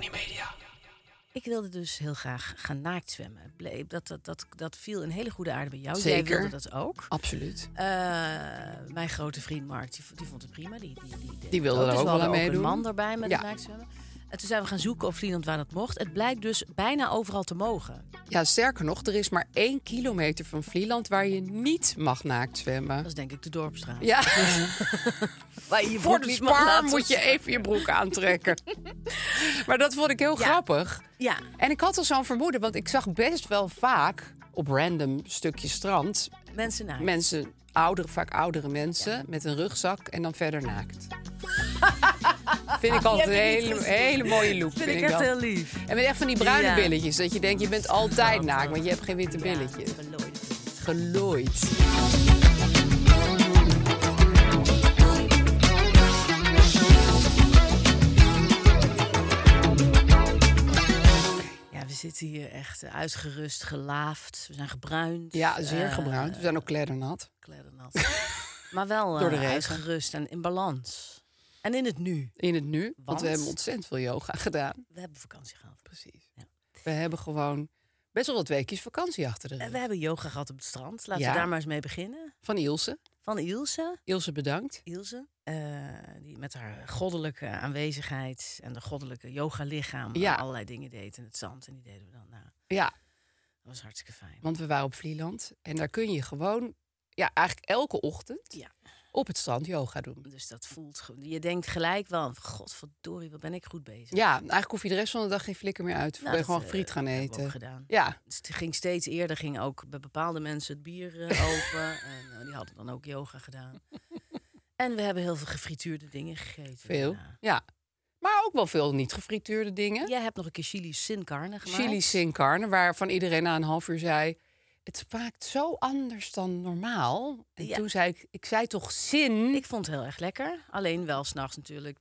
duoflex. Ik wilde dus heel graag gaan naakt zwemmen. Dat, dat, dat, dat viel een hele goede aarde bij jou. Jij Zeker. wilde dat ook. Absoluut. Eh, mijn grote vriend Mark, die, die vond het prima. Die, die, die, Die wilde er Dus ook we wel aan meedoen. een man erbij met Ja. het naaktzwemmen. En toen zijn we gaan zoeken op Vlieland waar dat mocht. Het blijkt dus bijna overal te mogen. Ja, sterker nog, er is maar één kilometer van Vlieland waar je niet mag naakt zwemmen. Dat is denk ik de Dorpstraat. Ja, Waar je je voor de laten moet je even je broek aantrekken. maar dat vond ik heel Ja. grappig. Ja, En ik had al zo'n vermoeden, want ik zag best wel vaak op random stukjes strand mensen naakt. mensen, oudere, vaak oudere mensen, met een rugzak en dan verder naakt. vind ik altijd een hele, hele mooie look. vind Vind, ik echt heel lief. En met echt van die bruine Ja. billetjes. Dat je denkt, je bent altijd naakt, want je hebt geen witte billetjes. Gelooid. Gelooid. Zitten hier echt eh, uitgerust, gelaafd. We zijn gebruind. Ja, zeer Eh, gebruind. We zijn ook kleddernat. kleddernat. maar wel eh, Door de regen. uitgerust en in balans. En in het nu. In het nu. Want, Want? we hebben ontzettend veel yoga gedaan. We hebben vakantie gehad. Precies. Ja. We hebben gewoon best wel wat weekjes vakantie achter de En rug. we hebben yoga gehad op het strand. Laten Ja. we daar maar eens mee beginnen. Van Ilse. Van Ilse. Ilse bedankt. Ilse. eh, die met haar goddelijke aanwezigheid en de goddelijke yoga-lichaam Ja. allerlei dingen deed in het zand. En die deden we dan na. Dat Ja, was hartstikke fijn. want we waren op Vlieland. En daar kun je gewoon, ja, eigenlijk elke ochtend Ja. Op het strand yoga doen. Dus dat voelt... ge- Je denkt gelijk wel, godverdorie, wat ben ik goed bezig. Ja, eigenlijk hoef je de rest van de dag geen flikker meer uit. Nou, je dat, gewoon eh, friet gaan ook eten. gedaan. Ja, Dus het ging steeds eerder, ging ook bij bepaalde mensen het bier eh, open. en eh, die hadden dan ook yoga gedaan. en we hebben heel veel gefrituurde dingen gegeten. veel. daarna. Ja. Maar ook wel veel niet gefrituurde dingen. Jij hebt nog een keer chili sin carne gemaakt. Chili sin carne, waarvan iedereen na een half uur zei... het smaakt zo anders dan normaal. En Ja. toen zei ik, ik zei toch zin? Ik vond het heel erg lekker. Alleen wel s'nachts natuurlijk.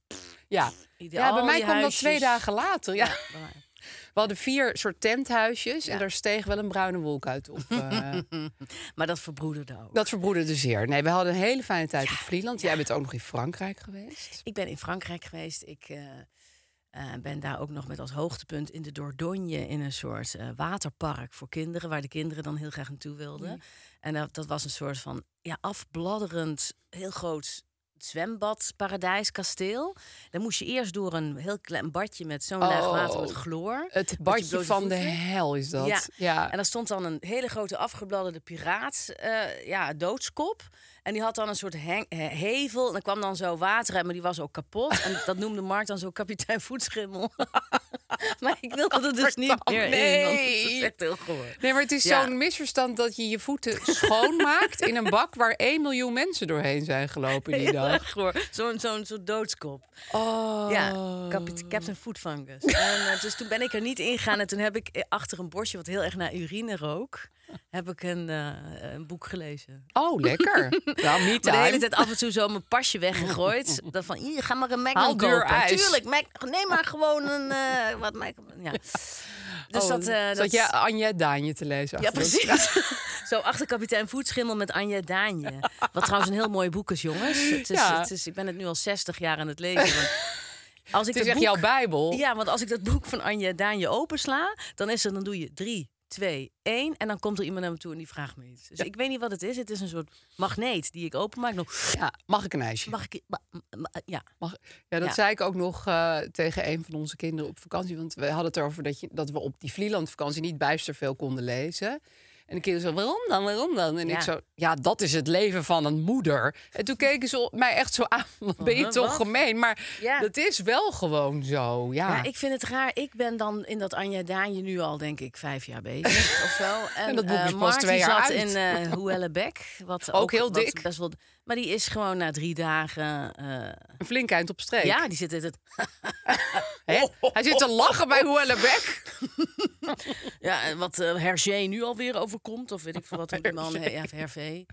ja. Ja, bij mij kwam dat twee dagen later. Ja. We hadden vier soort tenthuisjes en daar steeg wel een bruine wolk uit op. eh. Maar dat verbroederde ook. dat verbroederde zeer. Nee, we hadden een hele fijne tijd op Vlieland. Jij bent ook nog in Frankrijk geweest. Ik ben in Frankrijk geweest. Ik eh, eh, ben daar ook nog met als hoogtepunt in de Dordogne in een soort eh, waterpark voor kinderen, waar de kinderen dan heel graag naartoe wilden. En dat, dat was een soort van ja, afbladderend, heel groot zwembad, paradijskasteel. Dan moest je eerst door een heel klein badje met zo'n laag Oh. water met chloor. Het je badje van de hel is dat. Ja. ja. En daar stond dan een hele grote afgebladderde piraat, eh, ja, doodskop. En die had dan een soort heng- hevel. En er kwam dan zo water uit, maar die was ook kapot. En dat noemde Mark dan zo kapitein Voetschimmel. maar ik wilde er dus niet meer in, want het is Nee. echt heel goor. Nee, maar het is Ja. zo'n misverstand dat je je voeten schoonmaakt in een bak waar 1 miljoen mensen doorheen zijn gelopen die dag. Zo'n zo'n zo'n doodskop. Oh. Ja, kapit- Captain Food Fungus. En eh, dus toen ben ik er niet ingegaan. En toen heb ik eh, achter een bosje wat heel erg naar urine rook... heb ik een, eh, een boek gelezen. Oh, lekker. Nou, me Maar de hele tijd af en toe zo mijn pasje weggegooid. Dat van, hier, ga maar een Haal duur kopen. ijs. Tuurlijk, Mac, neem maar gewoon een... eh, wat Magnum, ja. Dus Oh, dat... eh, zat dat je Anja Daanje te lezen? ja, precies. zo achter kapitein Voetschimmel met Anja Daanje. Wat trouwens een heel mooi boek is, jongens. Het is, Ja. het is, ik ben het nu al 60 jaar aan het lezen. want Als ik Het is dat echt boek- jouw bijbel. Ja, want als ik dat boek van Anja Daanje opensla... dan is er, dan doe je drie, twee, één. En dan komt er iemand naar me toe en die vraagt me iets. Dus ik weet niet wat het is. Het is een soort magneet die ik openmaak. Nog, Ja, mag ik een ijsje? mag ik... ma- ma- Ja. Mag, ja, dat Ja. zei ik ook nog eh, tegen een van onze kinderen op vakantie. Want we hadden het erover dat, je, dat we op die Vlieland-vakantie niet bijster veel konden lezen. En de kinderen zo, waarom dan, waarom dan? En Ja. ik zo, ja, dat is het leven van een moeder. En toen keken ze op mij echt zo aan, wat ben je toch wat? gemeen? Maar Ja. dat is wel gewoon zo, ja. Ja, ik vind het raar. Ik ben dan in dat Anja Daanje nu al, denk ik, vijf jaar bezig of zo. En, dat boek is eh, pas twee jaar zat uit. in Hoellebeck. Wat Ook heel wat dik. Best wel, maar die is gewoon na drie dagen... eh, Een flink eind op streek. ja, die zit in het... Hij zit te lachen bij Hoellebeck. Ja, wat eh Hergé nu alweer overkomt, of weet ik veel wat die man ja, Hervé.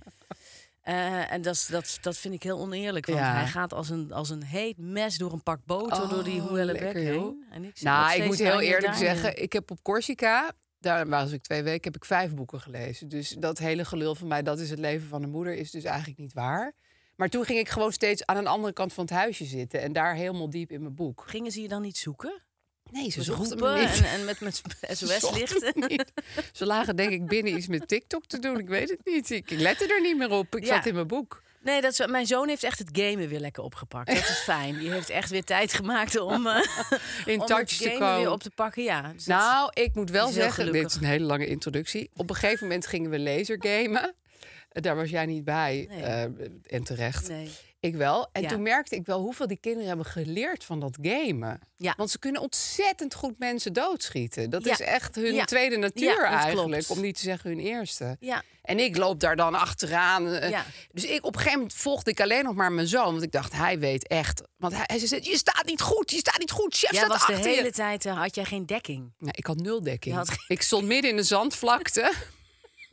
Eh, en dat, dat, dat vind ik heel oneerlijk. Want Ja. hij gaat als een, als een heet mes door een pak boter door die Oh, joh. heen. En ik Nou, ik moet heel eerlijk zeggen, ik heb op Corsica, daar was ik twee weken, heb ik vijf boeken gelezen. Dus dat hele gelul van mij, dat is het leven van een moeder, is dus eigenlijk niet waar. Maar toen ging ik gewoon steeds aan een andere kant van het huisje zitten en daar helemaal diep in mijn boek. Gingen ze je dan niet zoeken? Nee, ze me roepen en, en met, met Ze SOS-lichten? Ze lagen denk ik binnen iets met TikTok te doen. Ik weet het niet. Ik lette er niet meer op. Ik Ja. zat in mijn boek. Nee, dat is, mijn zoon heeft echt het gamen weer lekker opgepakt. Dat is fijn. Die heeft echt weer tijd gemaakt om, eh In om touch het te gamen komen. weer op te pakken. Ja, dus Nou, ik moet wel zeggen, dit is een hele lange introductie. Op een gegeven moment gingen we lasergamen. Eh, Daar was jij niet bij. Nee. eh, en terecht. nee. Ik wel. En Ja. toen merkte ik wel hoeveel die kinderen hebben geleerd van dat gamen. Ja. Want ze kunnen ontzettend goed mensen doodschieten. Dat Ja. is echt hun Ja. tweede natuur Ja, eigenlijk. klopt. Om niet te zeggen hun eerste. Ja. En ik loop daar dan achteraan. eh, Ja. Dus ik, op een gegeven moment volgde ik alleen nog maar mijn zoon. Want ik dacht, hij weet echt. Want hij, hij zei, je staat niet goed, je staat niet goed. Chef Jij staat was de achter je. hele tijd, eh, had jij geen dekking. Nee, ik had nul dekking. Had Ik stond midden in de zandvlakte.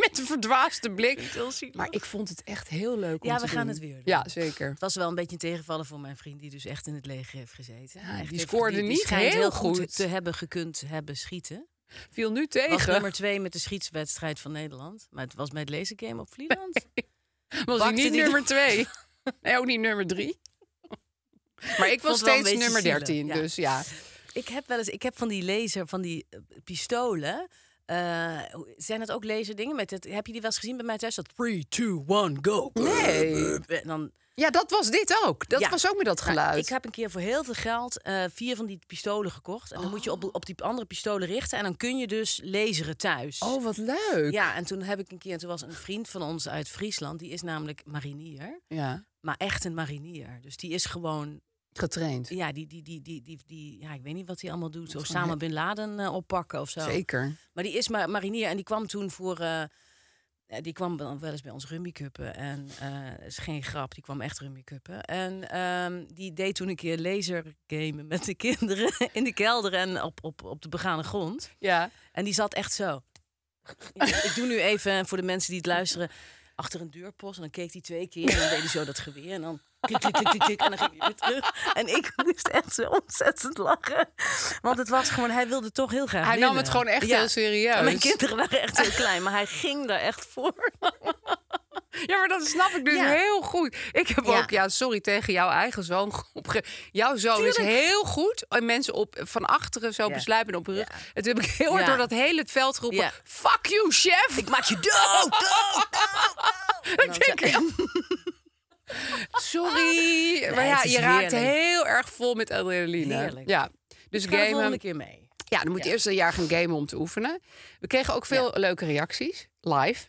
Met een verdwaasde blik. Maar ik vond het echt heel leuk om Ja, te we gaan doen. het weer doen. Ja, zeker. Het was wel een beetje een tegenvallen voor mijn vriend... die dus echt in het leger heeft gezeten. Ja, Echt die heeft- scoorde niet schijnt heel goed goed. te hebben gekund hebben schieten. Viel nu Was tegen. nummer twee met de schietswedstrijd van Nederland. Maar het was bij het lasergame op Vlieland. Was hij niet nummer twee? Nee, ook niet nummer drie. Maar ik was steeds nummer 13, ja. dus ja. Ik heb wel eens, ik heb van die laser, van die eh, pistolen. Eh, zijn dat ook laserdingen? Met het, heb je die wel eens gezien bij mij thuis? Dat 3, 2, 1, go. Nee. Dan, Ja, dat was dit ook. Dat Ja. was ook met dat Nou, geluid. ik heb een keer voor heel veel geld eh, vier van die pistolen gekocht. En dan moet je op, op die andere pistolen richten. En dan kun je dus laseren thuis. Oh, wat leuk. Ja, en toen heb ik een keer, toen was een vriend van ons uit Friesland, die is namelijk marinier, Ja, maar echt een marinier. Dus die is gewoon, getraind. ja, die, die, die, die, die, die ja, ik weet niet wat hij allemaal doet, zo samen Bin Laden eh, oppakken of zo. Zeker. Maar die is maar marinier en die kwam toen voor, eh, die kwam dan wel eens bij ons rummikuppen en eh is geen grap, die kwam echt rummikuppen. En ehm, die deed toen een keer lasergamen met de kinderen in de kelder en op, op, op de begane grond. Ja. En die zat echt zo. ik doe nu even voor de mensen die het luisteren. Achter een deurpost. En dan keek hij twee keer. En dan deed hij zo dat geweer. En dan klik, klik, klik, klik, klik. En dan ging hij weer terug. En ik moest echt zo ontzettend lachen. Want het was gewoon, hij wilde toch heel graag Hij nam het gewoon echt Ja. heel serieus. En mijn kinderen waren echt heel klein. Maar hij ging daar echt voor. Ja, maar dat snap ik dus Ja. heel goed. Ik heb Ja. ook, ja, sorry tegen jouw eigen zoon. opge- Jouw zoon Tuurlijk. is heel goed. En mensen op, van achteren zo Ja. besluipen op hun rug. En toen heb ik heel hard door dat hele veld geroepen. Fuck you, chef! Ik maak je dood, dood, Ik Sorry. maar het ja, je raakt heel erg vol met adrenaline. Heerlijk. Ja. Dus Ik ga de gamen. keer mee. Ja, dan moet je eerst een jaar gaan gamen om te oefenen. We kregen ook veel leuke reacties. Live.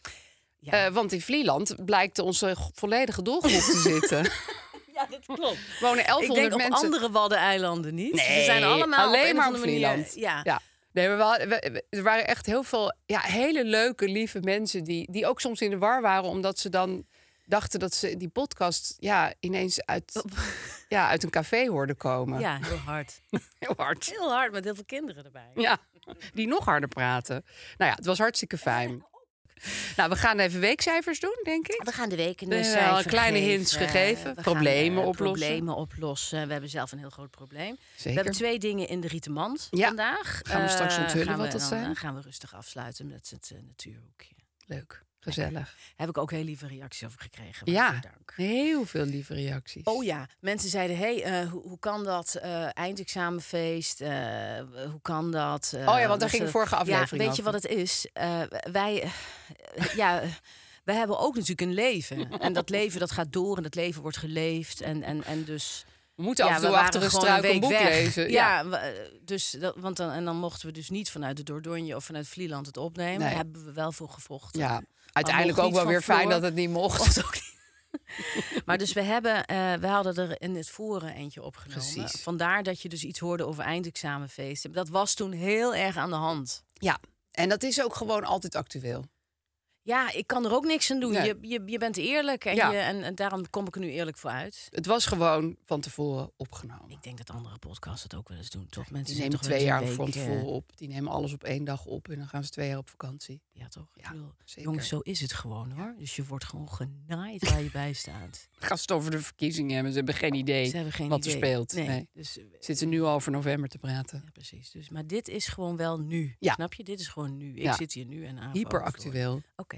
Ja, Eh, want in Vlieland blijkt onze volledige doelgroep te zitten. ja dat klopt. Wonen Ik 1100 denk op mensen. andere Waddeneilanden niet. Nee, Ze zijn allemaal alleen maar op andere manier- Vlieland. Ja. Nee, maar we hadden- we- we- er waren echt heel veel ja, hele leuke, lieve mensen... Die, die ook soms in de war waren... omdat ze dan dachten dat ze die podcast ja, ineens uit, ja, uit een café hoorden komen. ja, heel hard. Heel hard. Heel hard met heel veel kinderen erbij. Ja, die nog harder praten. Nou ja, het was hartstikke fijn. Nou, we gaan even weekcijfers doen, denk ik. We gaan de weken We een hebben al cijfer kleine geven. hints gegeven. We Problemen gaan, eh, oplossen. Problemen oplossen. We hebben zelf een heel groot probleem. We hebben twee dingen in de rietenmand Ja. vandaag. Gaan we straks Eh, onthullen gaan wat we dat dan, zijn? eh, gaan we rustig afsluiten met het eh, natuurhoekje. Leuk. Gezellig. Heb ik ook heel lieve reacties over gekregen. Ja, dank. heel veel lieve reacties. Oh ja, mensen zeiden: hey, eh, hoe, hoe kan dat? eh, eindexamenfeest, eh, hoe kan dat? Oh ja, want daar ging de vorige aflevering Ja, weet je wat het is? Wij, ja, wij hebben ook natuurlijk een leven. En dat leven dat gaat door en dat leven wordt geleefd. En, en, en dus. we moeten ja, af en we toe achter een struik een boek weg. lezen. Ja, we- dus dat, want dan, en dan mochten we dus niet vanuit de Dordogne of vanuit Vlieland het opnemen. Nee. Daar hebben we wel voor gevochten. ja. Uiteindelijk ook wel weer fijn Floor. dat het niet mocht. Mocht ook niet. maar dus we hebben, eh, we hadden er in het voren eentje opgenomen. Precies. Vandaar dat je dus iets hoorde over eindexamenfeesten. Dat was toen heel erg aan de hand. Ja, en dat is ook gewoon altijd actueel. Ja, ik kan er ook niks aan doen. Nee. Je, je, je bent eerlijk en, Ja. je, en, en daarom kom ik er nu eerlijk voor uit. Het was gewoon van tevoren opgenomen. Ik denk dat andere podcasts het ook wel eens doen, toch? Die Mensen zijn nemen toch twee jaar van eh, tevoren op. Die nemen alles op één dag op en dan gaan ze twee jaar op vakantie. Ja, toch? Ja, ik bedoel, zeker. jongens, zo is het gewoon hoor. Dus je wordt gewoon genaaid waar je bij staat. Gaan ze het over de verkiezingen hebben. Ze hebben geen idee Ze hebben geen wat idee. er speelt. Nee, Nee. Dus, eh, Zitten nu al over november te praten. Ja, precies. Dus, maar dit is gewoon wel nu. Snap je? Dit is gewoon nu. Ik zit hier nu en aan. Hyperactueel. Oké.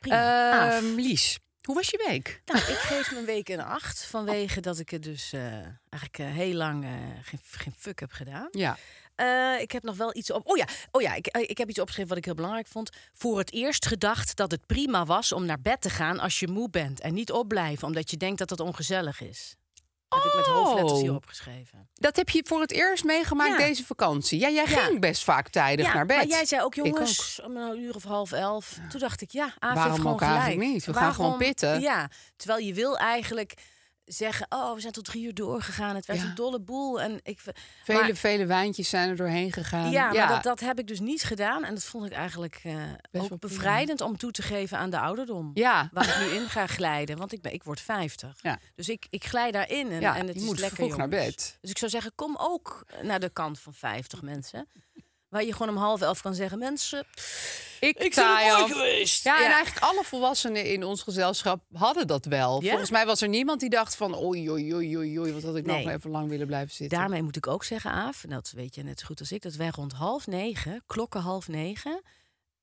Ehm Lies, hoe was je week? Nou, ik geef mijn week een acht. Vanwege dat ik het dus eh, eigenlijk eh, heel lang eh, geen, geen fuck heb gedaan. Ja. Ik heb nog wel iets op. Oh ja, oh ja ik, ik heb iets opgeschreven wat ik heel belangrijk vond. Voor het eerst gedacht dat het prima was om naar bed te gaan als je moe bent. En niet opblijven omdat je denkt dat het ongezellig is. Heb ik met hoofdletters hier Oh. opgeschreven. Dat heb je voor het eerst meegemaakt Ja. deze vakantie. Ja, jij Ja. ging best vaak tijdig ja, naar bed. maar jij zei ook, jongens, om een uur of half elf. Toen dacht ik, ja, Aaf Waarom heeft gewoon ook eigenlijk gelijk. niet? We gaan gewoon pitten. Ja, terwijl je wil eigenlijk zeggen, oh, we zijn tot drie uur doorgegaan. Het werd Ja. een dolle boel. En ik, Vele, maar- vele wijntjes zijn er doorheen gegaan. ja, maar dat, dat heb ik dus niet gedaan. En dat vond ik eigenlijk eh, ook prima. bevrijdend om toe te geven aan de ouderdom. Ja. Waar ik nu in ga glijden. Want ik, ben, ik word 50. Ja. Dus ik, ik glij daarin. En, en het je is moet lekker, vroeg naar bed. Dus ik zou zeggen, kom ook naar de kant van 50 mensen. Waar je gewoon om half elf kan zeggen, mensen, Ik, ik taai mooi af. geweest. Ja, en eigenlijk alle volwassenen in ons gezelschap hadden dat wel. Ja? Volgens mij was er niemand die dacht van... oei, oei, oei, oei, oei wat had ik Nee. nog even lang willen blijven zitten. Daarmee moet ik ook zeggen, Aaf, en dat weet je net zo goed als ik, dat wij rond half negen, klokken half negen,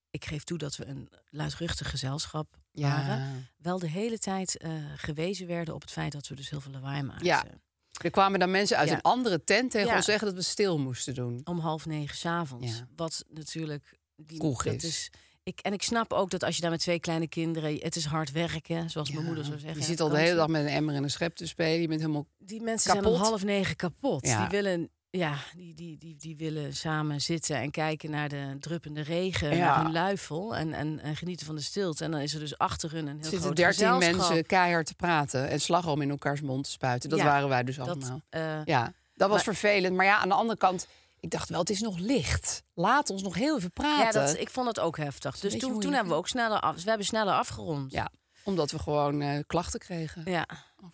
ik geef toe dat we een luidruchtig gezelschap waren, ja. wel de hele tijd eh, gewezen werden op het feit dat we dus heel veel lawaai maakten. Er kwamen dan mensen uit Ja. een andere tent tegen Ja. ons zeggen dat we stil moesten doen. Om half negen s'avonds. Ja. Wat natuurlijk... Die, dat is. ik, en ik snap ook dat als je daar met twee kleine kinderen... Het is hard werken, zoals mijn moeder zou zeggen. Je zit al de hele dag met een emmer en een schep te spelen. Je bent helemaal... Die mensen zijn om half negen kapot. Ja. Die willen... Ja, die, die, die, die willen samen zitten en kijken naar de druppende regen, Ja. naar hun luifel en, en, en genieten van de stilte. En dan is er dus achter hun een heel Er zitten dertien mensen keihard te praten en slagroom in elkaars mond te spuiten. Dat Ja, waren wij dus Dat, allemaal. eh, Ja, dat was maar- vervelend. Maar ja, aan de andere kant, ik dacht wel, het is nog licht. Laat ons nog heel even praten. ja, dat, ik vond het ook heftig. Dus toen, toen hebben we ook sneller af. We hebben sneller afgerond. Ja, omdat we gewoon eh, klachten kregen ja.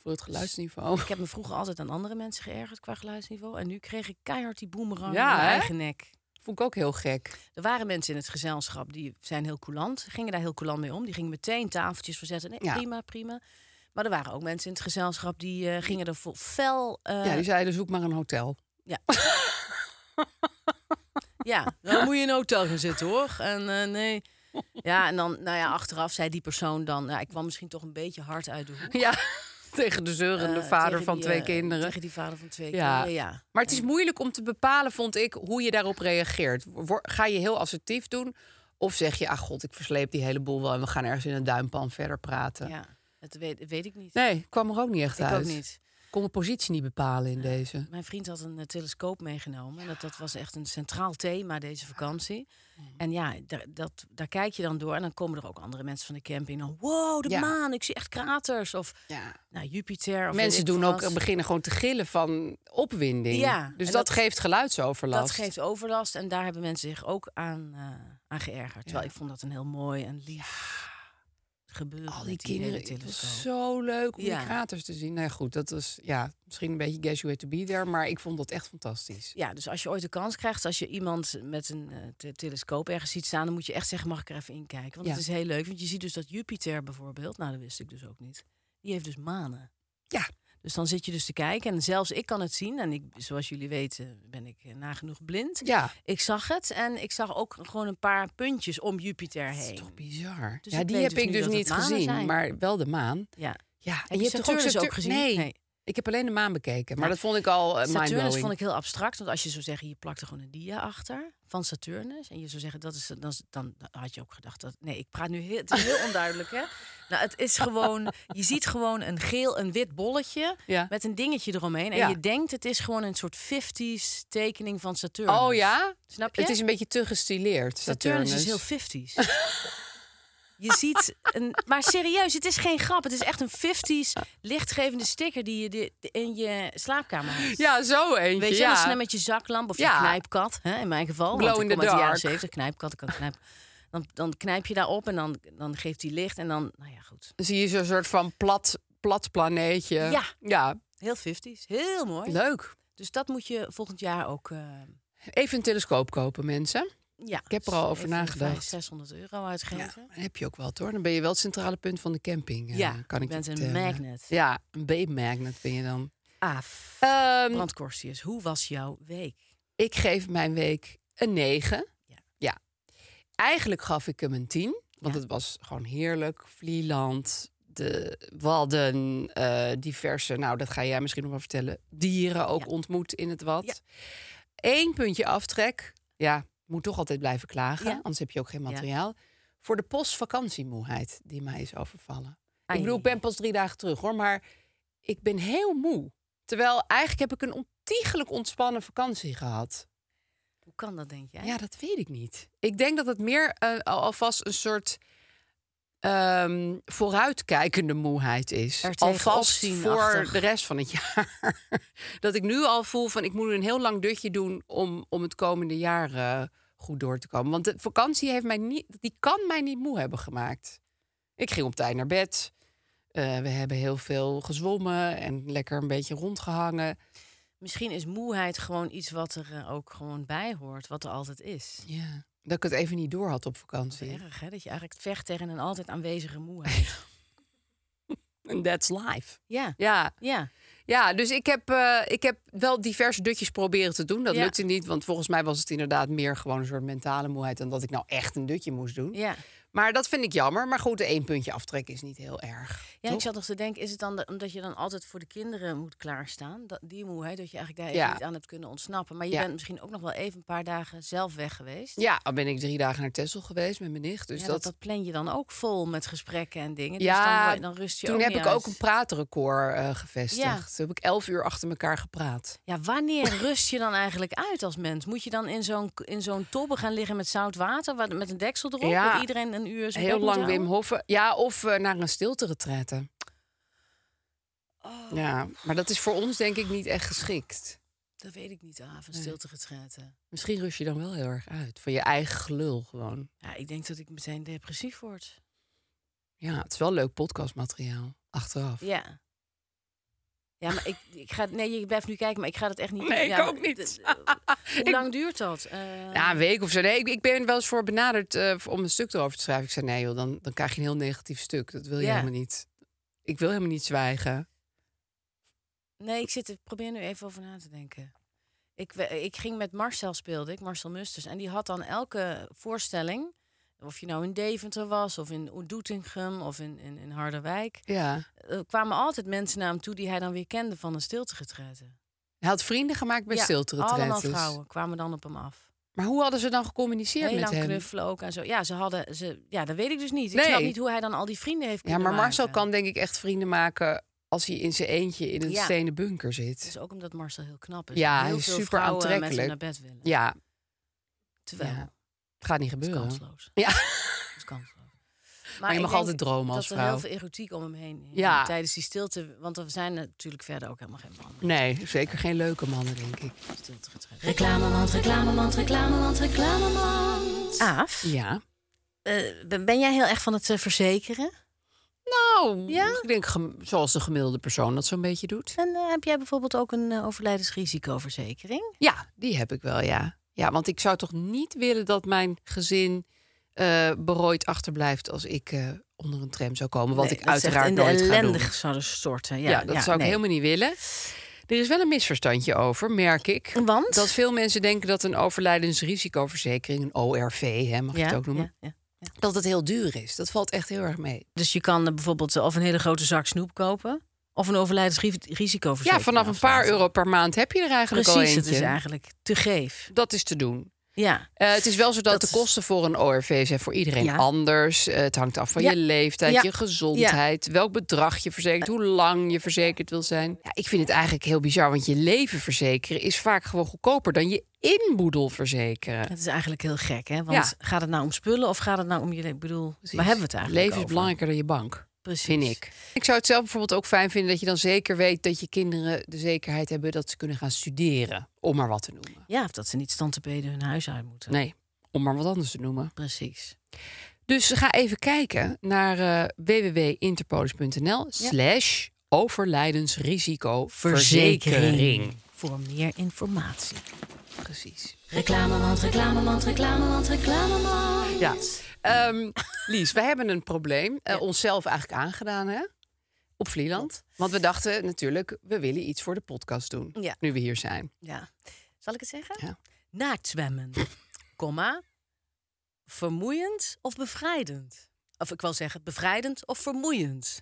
voor het geluidsniveau. Ik heb me vroeger altijd aan andere mensen geërgerd qua geluidsniveau. En nu kreeg ik keihard die boemerang Ja, in mijn hè? eigen nek. Vond ik ook heel gek. Er waren mensen in het gezelschap die zijn heel coulant, gingen daar heel coulant mee om. Die gingen meteen tafeltjes verzetten. Nee, Ja. prima, prima. Maar er waren ook mensen in het gezelschap die eh, gingen er vol fel. eh, ja, die zeiden zoek maar een hotel. ja, dan moet je in een hotel gaan zitten hoor. En nee. Ja, en dan, nou ja, achteraf zei die persoon dan, ja, ik kwam misschien toch een beetje hard uit de hoek. Ja, tegen de zeurende Eh, vader van die, twee eh, kinderen. Tegen die vader van twee Ja. kinderen, ja. Maar het is moeilijk om te bepalen, vond ik, hoe je daarop reageert. Ga je heel assertief doen? Of zeg je, ach god, ik versleep die hele boel wel... en we gaan ergens in een duimpan verder praten? Ja, dat weet, weet ik niet. Nee, kwam er ook niet echt ik uit. ook niet. Kon de positie niet bepalen in deze. Mijn vriend had een eh, telescoop meegenomen. En dat, dat was echt een centraal thema deze vakantie. En ja, daar, dat, daar kijk je dan door. En dan komen er ook andere mensen van de camping. Dan, wow, de Ja. maan, ik zie echt kraters. Of Ja. nou, Jupiter. Of Mensen doen ook, beginnen gewoon te gillen van opwinding. Ja, dus dat, dat- geeft geluidsoverlast. Dat geeft overlast. En daar hebben mensen zich ook aan, eh, aan geërgerd. Terwijl ik vond dat een heel mooi en lief gebeuren. Al die met kinderen, het was zo leuk om Ja. die kraters te zien. Nou ja, goed, dat was ja, misschien een beetje guess you way to be there, maar ik vond dat echt fantastisch. Ja, dus als je ooit de kans krijgt, als je iemand met een eh, te- telescoop ergens ziet staan, dan moet je echt zeggen: mag ik er even in kijken? Want Ja. het is heel leuk. Want je ziet dus dat Jupiter bijvoorbeeld, nou dat wist ik dus ook niet, die heeft dus manen. Ja. Dus dan zit je dus te kijken. En zelfs ik kan het zien. En ik, zoals jullie weten ben ik eh, nagenoeg blind. Ja. Ik zag het. En ik zag ook gewoon een paar puntjes om Jupiter Dat is heen. toch bizar. Dus ja, die heb dus ik dus niet gezien, zijn. maar wel de maan. Ja. Ja, Heb je Saturnus ook Satur- gezien? Nee, Nee. ik heb alleen de maan bekeken. Maar Ja. dat vond ik al uh, Saturnus vond ik heel abstract. Want als je zou zeggen, je plakt er gewoon een dia achter van Saturnus. En je zou zeggen, dat is, dan, dan had je ook gedacht dat. Nee, ik praat nu heel, het is heel onduidelijk, hè? Nou, het is gewoon, je ziet gewoon een geel, een wit bolletje Ja. met een dingetje eromheen. En Ja. je denkt, het is gewoon een soort 50s tekening van Saturnus. Oh ja? Snap je? Het is een beetje te gestileerd, Saturnus, Saturnus. is heel 50s. Je ziet, een, maar serieus, het is geen grap. Het is echt een 50s lichtgevende sticker die je in je slaapkamer hebt. Ja, zo eentje, Weet je, ja. dan snel met je zaklamp of Ja. je knijpkat. Hè, in mijn geval. Glow want in ik the uit de jaren dark. 70, knijpkat, ik kan knijp. Dan, dan knijp je daarop en dan, dan geeft hij licht. En dan, nou ja, goed. Dan zie je zo'n soort van plat, plat planeetje. Ja. ja, Heel 50s. Heel mooi. leuk. Dus dat moet je volgend jaar ook... eh, Even een telescoop kopen, mensen. ja, Ik heb er al over nagedacht. vijf, 600 euro uitgeven. Ja, heb je ook wel, hoor. Dan ben je wel het centrale punt van de camping. eh, Ja, kan ik je bent een vertellen. magnet. Ja, een B-magnet ben je dan. Ah, Ehm, Brandkorstius, hoe was jouw week? ik geef mijn week een 9. Eigenlijk gaf ik hem een 10. Want Ja. het was gewoon heerlijk. Vlieland, de Wadden, eh, diverse, nou dat ga jij misschien nog wel vertellen, dieren ook Ja. ontmoet in het Wad. Ja. Eén puntje aftrek. Ja, moet toch altijd blijven klagen, anders heb je ook geen materiaal. Voor de postvakantiemoeheid die mij is overvallen. Ai. Ik bedoel, ik ben pas drie dagen terug hoor, maar ik ben heel moe. Terwijl eigenlijk heb ik een ontiegelijk ontspannen vakantie gehad. Hoe kan dat, denk jij? Ja, dat weet ik niet. Ik denk dat het meer eh, al- alvast een soort ehm, vooruitkijkende moeheid is. Alvast voor achtig. de rest van het jaar. dat ik nu al voel van ik moet een heel lang dutje doen om, om het komende jaar eh, goed door te komen. Want de vakantie heeft mij niet, die kan mij niet moe hebben gemaakt. Ik ging op tijd naar bed. Eh, we hebben heel veel gezwommen en lekker een beetje rondgehangen. Misschien is moeheid gewoon iets wat er eh, ook gewoon bij hoort, wat er altijd is. Ja. Dat ik het even niet door had op Dat vakantie. is erg, hè? Dat je eigenlijk vecht tegen een altijd aanwezige moeheid. And that's life. ja, Ja, ja. ja dus ik heb, eh, ik heb wel diverse dutjes proberen te doen. Dat Ja. lukte niet, want volgens mij was het inderdaad meer gewoon een soort mentale moeheid... dan dat ik nou echt een dutje moest doen. ja. Maar dat vind ik jammer. Maar goed, één puntje aftrekken is niet heel erg. Ja, ik zat nog te denken, is het dan de- omdat je dan altijd voor de kinderen moet klaarstaan? Dat, die moeheid, dat je eigenlijk daar Ja. niet aan hebt kunnen ontsnappen. Maar je Ja. bent misschien ook nog wel even een paar dagen zelf weg geweest. Ja, al ben ik drie dagen naar Texel geweest met mijn nicht. Dus Ja, dat, dat, dat plan je dan ook vol met gesprekken en dingen. Ja, dus dan, dan rust je toen ook heb ik uit. ook een praatrecord eh, gevestigd. Toen heb ik elf uur achter elkaar gepraat. Ja, wanneer rust je dan eigenlijk uit als mens? Moet je dan in zo'n in zo'n tobbe gaan liggen met zout water, met een deksel erop? Ja. iedereen een uur Heel lang Wim? Hoffen. Ja, of eh, naar een stilte Oh, Ja, maar dat is voor ons denk ik niet echt geschikt. Dat weet ik niet, ah, van stilte getreten. Misschien rust je dan wel heel erg uit. Van je eigen gelul gewoon. Ja, ik denk dat ik meteen depressief word. Ja, het is wel leuk podcastmateriaal. Achteraf. Ja. Ja, maar ik, ik ga... Nee, je blijft nu kijken, maar ik ga dat echt niet Nee, ik ja, ook niet. Hoe lang duurt dat? Eh, Ja, een week of zo. Nee, ik, ik ben wel eens voor benaderd eh, om een stuk erover te schrijven. Ik zei, nee joh, dan, dan krijg je een heel negatief stuk. Dat wil je Ja. helemaal niet. Ik wil helemaal niet zwijgen. Nee, ik zit er, probeer nu even over na te denken. Ik, ik ging met Marcel speelde ik, Marcel Musters. En die had dan elke voorstelling, of je nou in Deventer was, of in Doetinchem, of in, in, in Harderwijk. Ja. Er kwamen altijd mensen naar hem toe die hij dan weer kende van een stiltegetrette. Hij had vrienden gemaakt bij Ja, stilte allemaal vrouwen kwamen dan op hem af. Maar hoe hadden ze dan gecommuniceerd Heel met hem? knuffelen ook en zo. Ja, ze hadden ze. Ja, dat weet ik dus niet. Ik Nee. snap niet hoe hij dan al die vrienden heeft Ja, maar Marcel maken. kan denk ik echt vrienden maken als hij in zijn eentje in een Ja. stenen bunker zit. Is ook omdat Marcel heel knap is. Ja, heel hij is super aantrekkelijk. naar bed willen. Ja, Terwijl, ja. Het gaat niet het is gebeuren. kansloos. Ja. Het is kansloos. Maar, je mag altijd dromen als dat er vrouw. heel veel erotiek om hem heen Ja. tijdens die stilte. Want er zijn natuurlijk verder ook helemaal geen mannen. Nee, zeker geen leuke mannen, denk ik. Stilte getreden. Reclamemand, reclamemand, reclamemand, reclamemand. Aaf, Ja. eh, ben ben jij heel erg van het eh, verzekeren? Nou, Ja? ik denk zoals de gemiddelde persoon dat zo'n beetje doet. En eh, heb jij bijvoorbeeld ook een overlijdensrisicoverzekering? Ja, die heb ik wel, ja. Ja, want ik zou toch niet willen dat mijn gezin eh, berooid achterblijft als ik eh, onder een tram zou komen. Wat Nee, ik uiteraard nooit ga doen. zouden storten. Ja, Ja, dat zou ik nee. helemaal niet willen. Er is wel een misverstandje over, merk ik. Want? Dat veel mensen denken dat een overlijdensrisicoverzekering, een ORV, hè, mag je ja, het ook noemen, dat het heel duur is. Dat valt echt heel erg mee. Dus je kan eh, bijvoorbeeld of een hele grote zak snoep kopen... of een overlijdensrisicoverzekering Ja, vanaf een paar euro per maand heb je er eigenlijk al Precies, eentje. het is eigenlijk te geef. Dat is te doen. Ja, Eh, het is wel zo dat, Dat de kosten voor een ORV zijn voor iedereen Ja. anders. Eh, het hangt af van Ja. je leeftijd, Ja. je gezondheid, welk bedrag je verzekert, hoe lang je verzekerd wil zijn. Ja, ik vind het eigenlijk heel bizar, want je leven verzekeren is vaak gewoon goedkoper dan je inboedel verzekeren. het is eigenlijk heel gek, hè? Want gaat het nou om spullen of gaat het nou om je... Ik bedoel, Precies. waar hebben we het eigenlijk Leven is over? belangrijker dan je bank. Precies. Vind ik. Ik zou het zelf bijvoorbeeld ook fijn vinden dat je dan zeker weet dat je kinderen de zekerheid hebben dat ze kunnen gaan studeren. Om maar wat te noemen. Ja, of dat ze niet stand te beden hun huis uit moeten. Nee, om maar wat anders te noemen. Precies. Dus ga even kijken naar eh www.interpolis.nl slash overlijdensrisicoverzekering. Voor meer informatie. Precies. Reclamemand, reclamemand, reclamemand, reclamemand. Ja. Ehm, Lies, we hebben een probleem. eh, onszelf eigenlijk aangedaan, hè? Op Vlieland. Want we dachten natuurlijk, we willen iets voor de podcast doen. Ja. Nu we hier zijn. Ja. Zal ik het zeggen? Ja. Naaktzwemmen, komma, vermoeiend of bevrijdend? Of ik wil zeggen, bevrijdend of vermoeiend?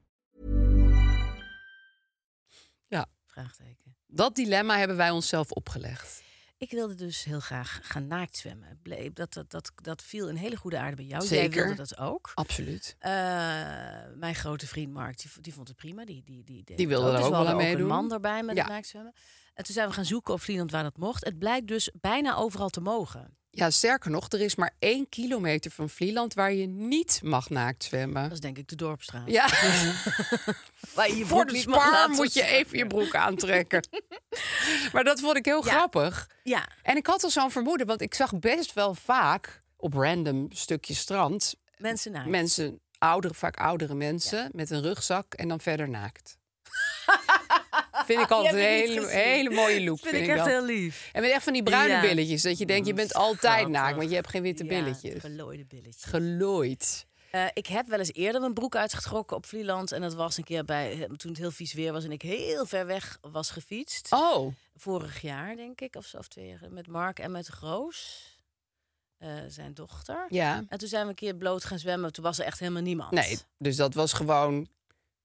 Vraagteken. dat dilemma hebben wij onszelf opgelegd. Ik wilde dus heel graag gaan naaktzwemmen. Het bleek- Dat, dat, dat, dat viel in hele goede aarde bij jou. Zeker. Jij wilde dat ook. Absoluut. Eh, mijn grote vriend Mark, die, die vond het prima. Die, die, die, wilde er Dus ook we wel aan meedoen. een man erbij met Ja. het naaktzwemmen. En toen zijn we gaan zoeken op Vlieland waar dat mocht. Het blijkt dus bijna overal te mogen. Ja, sterker nog, er is maar één kilometer van Vlieland waar je niet mag naakt zwemmen. Dat is denk ik de dorpstraat. Ja, Waar je je voor de spaar moet je even je broek aantrekken. maar dat vond ik heel Ja. grappig. Ja, En ik had al zo'n vermoeden, want ik zag best wel vaak op random stukjes strand mensen naakt. mensen, oudere, vaak oudere mensen, met een rugzak en dan verder naakt. vind ik altijd een hele, mooie look. vind ik echt dat. heel lief. En met echt van die bruine Ja. billetjes. Dat je denkt, je bent altijd Schattig. naakt, want je hebt geen witte Ja, billetjes. gelooide billetjes. Gelooid. Eh, ik heb wel eens eerder mijn broek uitgetrokken op Vlieland. En dat was een keer bij, toen het heel vies weer was en ik heel ver weg was gefietst. Oh, Vorig jaar, denk ik, of zo, of twee jaar. Met Mark en met Roos, eh, zijn dochter. ja. En toen zijn we een keer bloot gaan zwemmen. Toen was er echt helemaal niemand. Nee, dus dat was gewoon...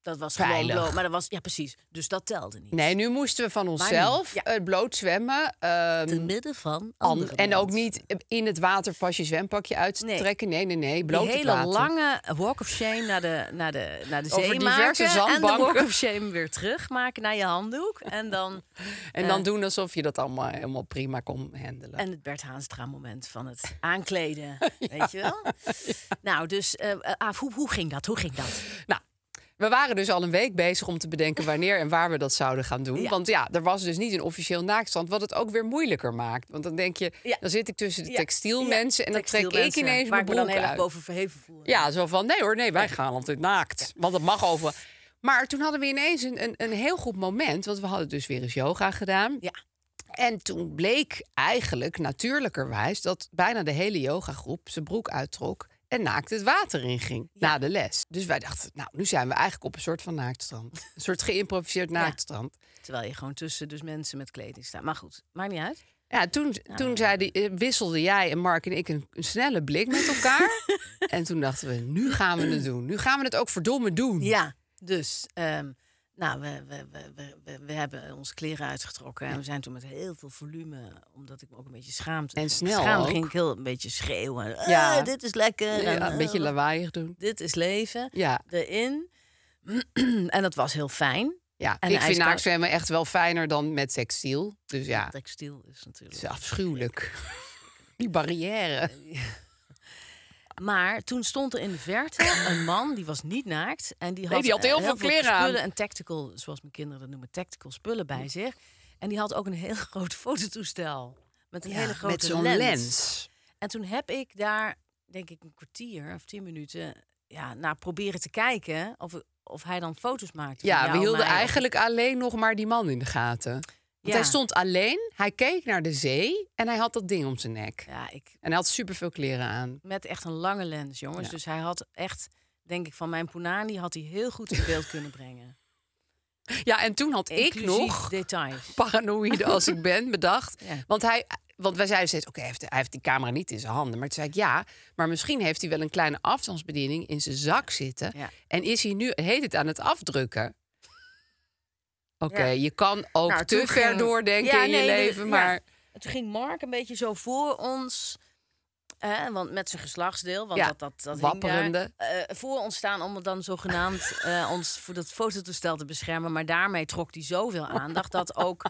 Dat was Veilig. gewoon bloot. Maar dat was, ja, precies. Dus dat telde niet. Nee, nu moesten we van onszelf ja. eh, bloot zwemmen. ehm, Te midden van an- andere en ook niet in het water pas je zwempakje uittrekken. Nee, nee, nee. Bloot Die het hele water. lange walk of shame naar de, naar de, naar de Over zee maken. En de zandbanken. walk of shame weer terugmaken naar je handdoek. En dan... En dan Eh. doen alsof je dat allemaal helemaal prima kon handelen. En het Bert Haanstra moment van het aankleden. Weet je wel? Nou, dus eh, Aaf, hoe, hoe ging dat? Hoe ging dat? Nou, we waren dus al een week bezig om te bedenken wanneer en waar we dat zouden gaan doen. Ja. Want ja, er was dus niet een officieel naaktstrand, wat het ook weer moeilijker maakt. Want dan denk je, Ja. dan zit ik tussen de textielmensen en dan trek ik ineens mijn dan broek erg uit. boven verheven voel. Ja, zo van, nee hoor, nee, wij gaan altijd naakt. Want dat mag over. Maar toen hadden we ineens een, een, een heel goed moment, want we hadden dus weer eens yoga gedaan. Ja. En toen bleek eigenlijk natuurlijkerwijs dat bijna de hele yogagroep zijn broek uittrok en naakt het water inging na de les. Dus wij dachten, nou, nu zijn we eigenlijk op een soort van naaktstrand. Een soort geïmproviseerd naaktstrand. Terwijl je gewoon tussen dus mensen met kleding staat. Maar goed, maakt niet uit. Ja, toen, toen zeiden, eh, wisselden jij en Mark en ik een, een snelle blik met elkaar. en toen dachten we, nu gaan we het doen. Nu gaan we het ook verdomme doen. Ja, dus... ehm, nou, we, we, we, we, hebben onze kleren uitgetrokken. En we zijn toen met heel veel volume, omdat ik me ook een beetje schaamte. En snel Schaamde ging ik heel een beetje schreeuwen. Ja. Ja. dit is lekker. Een beetje eh, lawaaiig doen. Dit is leven. Ja, Erin. en dat was heel fijn. ja. En ik vind naaktzwemmen echt wel fijner dan met textiel. Dus ja, Textiel is natuurlijk. is afschuwelijk. Die barrière. Maar toen stond er in de verte een man, die was niet naakt. En die had, die had eh, heel veel kleren aan. spullen en tactical, zoals mijn kinderen dat noemen, tactical spullen bij zich. En die had ook een heel groot fototoestel. Met een hele grote met zo'n lens. lens. En toen heb ik daar, denk ik, een kwartier of tien minuten ja, naar proberen te kijken of, of hij dan foto's maakte. Ja, we hielden eigenlijk alleen nog maar die man in de gaten. Want Ja. hij stond alleen, hij keek naar de zee en hij had dat ding om zijn nek. Ja, ik, En hij had superveel kleren aan. met echt een lange lens, jongens. Ja. Dus hij had echt, denk ik, van mijn Punani had hij heel goed in beeld kunnen brengen. Ja, en toen had ik nog, details. paranoïde als ik ben, bedacht. Ja. Want, hij, want wij zeiden steeds, oké, hij, heeft, hij heeft die camera niet in zijn handen. Maar toen zei ik, ja, maar misschien heeft hij wel een kleine afstandsbediening in zijn zak zitten. Ja. En is hij nu, heet het aan het afdrukken? Oké, Ja. je kan ook Nou, te ver ging- doordenken Ja, in nee, je leven, maar... En toen ging Mark een beetje zo voor ons. Want met zijn geslachtsdeel, want Ja, dat, dat, dat wapperende. daar, eh, voor ons staan om dan zogenaamd eh, ons voor dat fototoestel te beschermen. Maar daarmee trok hij zoveel aandacht dat ook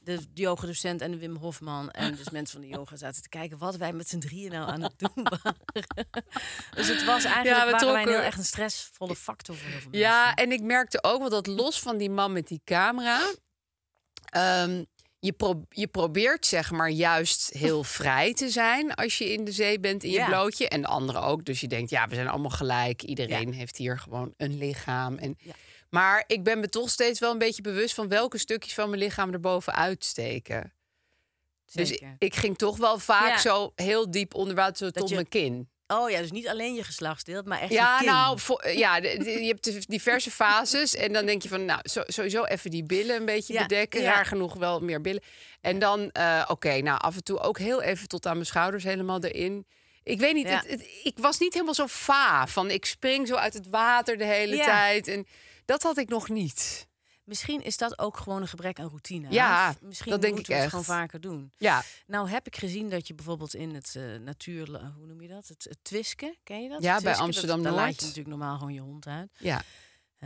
de yogadocent en de Wim Hofman en dus mensen van de yoga zaten te kijken wat wij met z'n drieën nou aan het doen waren. dus het was eigenlijk Ja, we waren wij heel echt een stressvolle factor voor heel veel Ja, en ik merkte ook wel dat los van die man met die camera. ehm, je, pro- je probeert zeg maar juist heel vrij te zijn als je in de zee bent in je Ja. blootje. En de anderen ook. Dus je denkt, ja, we zijn allemaal gelijk. Iedereen heeft hier gewoon een lichaam. En, Ja. Maar ik ben me toch steeds wel een beetje bewust van welke stukjes van mijn lichaam er bovenuit steken. Dus ik, ging toch wel vaak zo heel diep onder water tot je- mijn kin. Oh ja, dus niet alleen je geslachtsdeel, maar echt Ja, je kin. nou, ja, de- de- je hebt diverse fases. En dan denk je van, nou, zo- sowieso even die billen een beetje Ja, bedekken. ja. Raar genoeg wel meer billen. En dan, eh, oké, nou, af en toe ook heel even tot aan mijn schouders helemaal erin. Ik weet niet, Ja. het, het- ik was niet helemaal zo va van ik spring zo uit het water de hele tijd. En dat had ik nog niet. Misschien is dat ook gewoon een gebrek aan routine. Ja, Of Misschien dat denk moeten ik we het echt. gewoon vaker doen. Ja, Nou heb ik gezien dat je bijvoorbeeld in het eh natuur... Hoe noem je dat? Het, het Twiske, ken je dat? Ja, Het bij Twiske, dat-. Daar laat je natuurlijk normaal gewoon je hond uit. ja.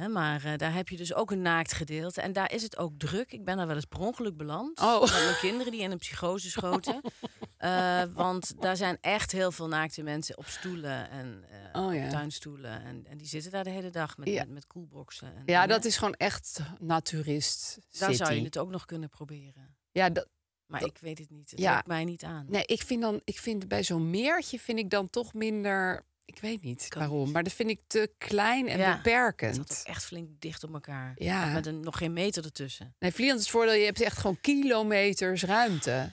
Maar eh, daar heb je dus ook een naakt gedeelte. En daar is het ook druk. Ik ben daar wel eens per ongeluk beland. Oh. Met mijn kinderen die in een psychose schoten. Eh, want daar zijn echt heel veel naakte mensen op stoelen en eh, Oh, ja. tuinstoelen. En, en die zitten daar de hele dag met, Ja. met, met koelboxen. En, ja, en, dat is gewoon echt naturist Daar zou je het ook nog kunnen proberen. Ja, dat, Maar Dat- ik weet het niet. Het Ja. lukt mij niet aan. Nee, ik vind dan, ik vind bij zo'n meertje vind ik dan toch minder. Ik weet niet Kan waarom, niet. maar dat vind ik te klein en Ja, Het beperkend. zat ook echt flink dicht op elkaar. Ja. Met een, nog geen meter ertussen. Nee, Vlieland is het voordeel, je hebt echt gewoon kilometers ruimte.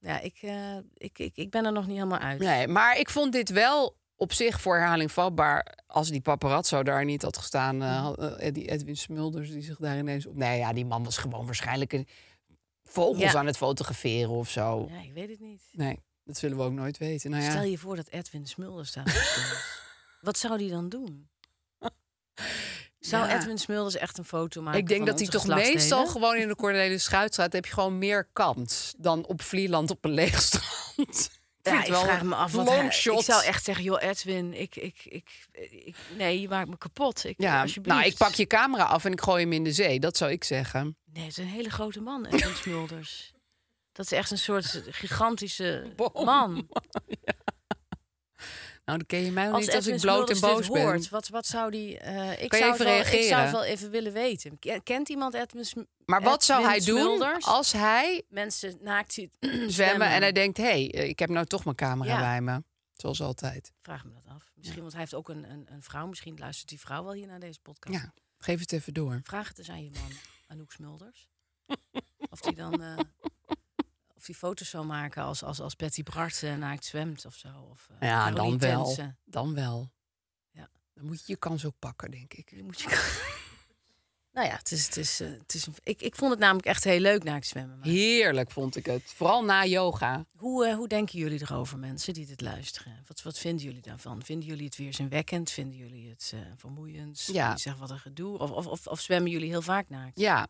Ja, ik, eh, ik, ik, ik ben er nog niet helemaal uit. Nee, maar ik vond dit wel op zich voor herhaling vatbaar. Als die paparazzo daar niet had gestaan, eh, had- eh, die Edwin Smulders die zich daar ineens op. Nee, ja, die man was gewoon waarschijnlijk een vogels Ja. aan het fotograferen of zo. Ja, ik weet het niet. Nee, dat zullen we ook nooit weten. Nou ja. Stel je voor dat Edwin Smulders daar was. Wat zou die dan doen? Zou Ja. Edwin Smulders echt een foto maken? Ik denk dat hij toch meestal gewoon in de Cornelis Schuitstraat heb je gewoon meer kans dan op Vlieland op een leeg strand. Ja, ik vraag me af. Wat hij- ik zou echt zeggen, joh, Edwin, ik, ik, ik, ik, nee, je maakt me kapot. Ik, Ja, nou, ik pak je camera af en ik gooi hem in de zee. Dat zou ik zeggen. Nee, het is een hele grote man, Edwin Smulders. Dat is echt een soort gigantische Boom. man. Nou, dan ken je mij wel Als niet als ik bloot en boos dit ben. hoort, wat, wat zou die... eh, ik, Kan zou even wel, ik zou het wel even willen weten. Ken- Kent iemand Edwin Sm- Maar wat zou hij doen als hij Mensen naakt ziet zwemmen en hij denkt... hé, hey, eh, ik heb nou toch mijn camera Ja. bij me. Zoals altijd. Vraag me dat af. Misschien, want hij heeft ook een, een, een vrouw. Misschien luistert die vrouw wel hier naar deze podcast. Ja, geef het even door. Vraag het eens aan je man, Anouk Smulders. of die dan... eh, of die foto's zou maken als, als, als Betty Bart eh, naakt zwemt of zo. Of, eh, Ja, Caroline dan wel. Dan wel. Ja. Dan moet je je kans ook pakken, denk ik. Moet je... nou ja, het is, het is, eh, het is een, ik, ik vond het namelijk echt heel leuk naakt zwemmen. Maar Heerlijk vond ik het. Vooral na yoga. hoe, hoe denken jullie erover, mensen die dit luisteren? Wat, wat vinden jullie daarvan? Vinden jullie het weerzinwekkend? Vinden jullie het vermoeiend? Ja. Zeggen wat een gedoe? Of, of, of, of zwemmen jullie heel vaak naakt? Ja.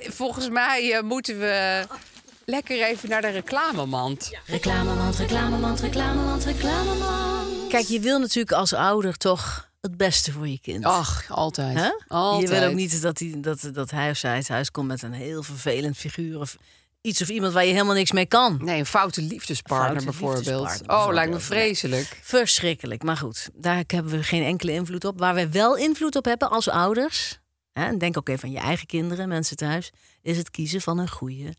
Volgens mij moeten we lekker even naar de reclamemand. Reclamemand, reclamemand, reclamemand, reclamemand. Kijk, je wil natuurlijk als ouder toch het beste voor je kind. Ach, altijd. Je wil ook niet dat, die, dat, dat hij of zij het huis komt met een heel vervelend figuur. Of iets of iemand waar je helemaal niks mee kan. Nee, een foute liefdespartner Foute bijvoorbeeld. liefdespartner Oh, lijkt me vreselijk. Verschrikkelijk. Maar goed, daar hebben we geen enkele invloed op. Waar we wel invloed op hebben als ouders. Hè, en denk ook even aan je eigen kinderen, mensen thuis. Is het kiezen van een goede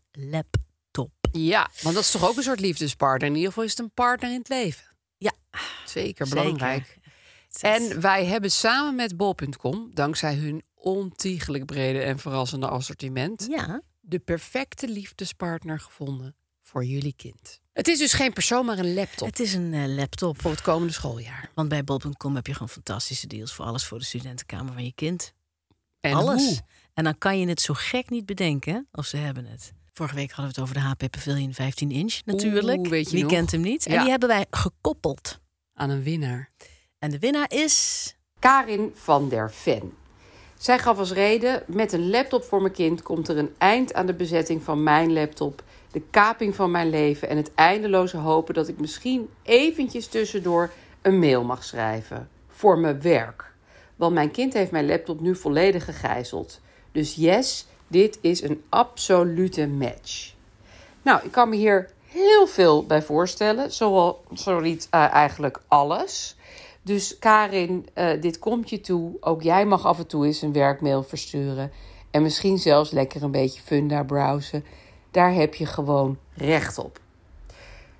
laptop. Ja, want dat is toch ook een soort liefdespartner. In ieder geval is het een partner in het leven. Ja, Zeker, belangrijk. En wij hebben samen met bol.com, dankzij hun ontiegelijk brede en verrassende assortiment, Ja, de perfecte liefdespartner gevonden voor jullie kind. Het is dus geen persoon, maar een laptop het is een eh, laptop. voor het komende schooljaar. Want bij bol.com heb je gewoon fantastische deals voor alles voor de studentenkamer van je kind. En alles. hoe? En dan kan je het zo gek niet bedenken of ze hebben het. Vorige week hadden we het over de HP Pavilion 15 inch natuurlijk. Oeh, weet je Wie nog? kent hem niet? En Ja. die hebben wij gekoppeld. Aan een winnaar. En de winnaar is... Karin van der Ven. Zij gaf als reden: met een laptop voor mijn kind komt er een eind aan de bezetting van mijn laptop, de kaping van mijn leven en het eindeloze hopen dat ik misschien eventjes tussendoor een mail mag schrijven voor mijn werk. Want mijn kind heeft mijn laptop nu volledig gegijzeld. Dus yes, dit is een absolute match. Nou, ik kan me hier heel veel bij voorstellen. Zoals, zo niet eh, eigenlijk alles. Dus Karin, eh, dit komt je toe. Ook jij mag af en toe eens een werkmail versturen. En misschien zelfs lekker een beetje Funda browsen. Daar heb je gewoon recht op.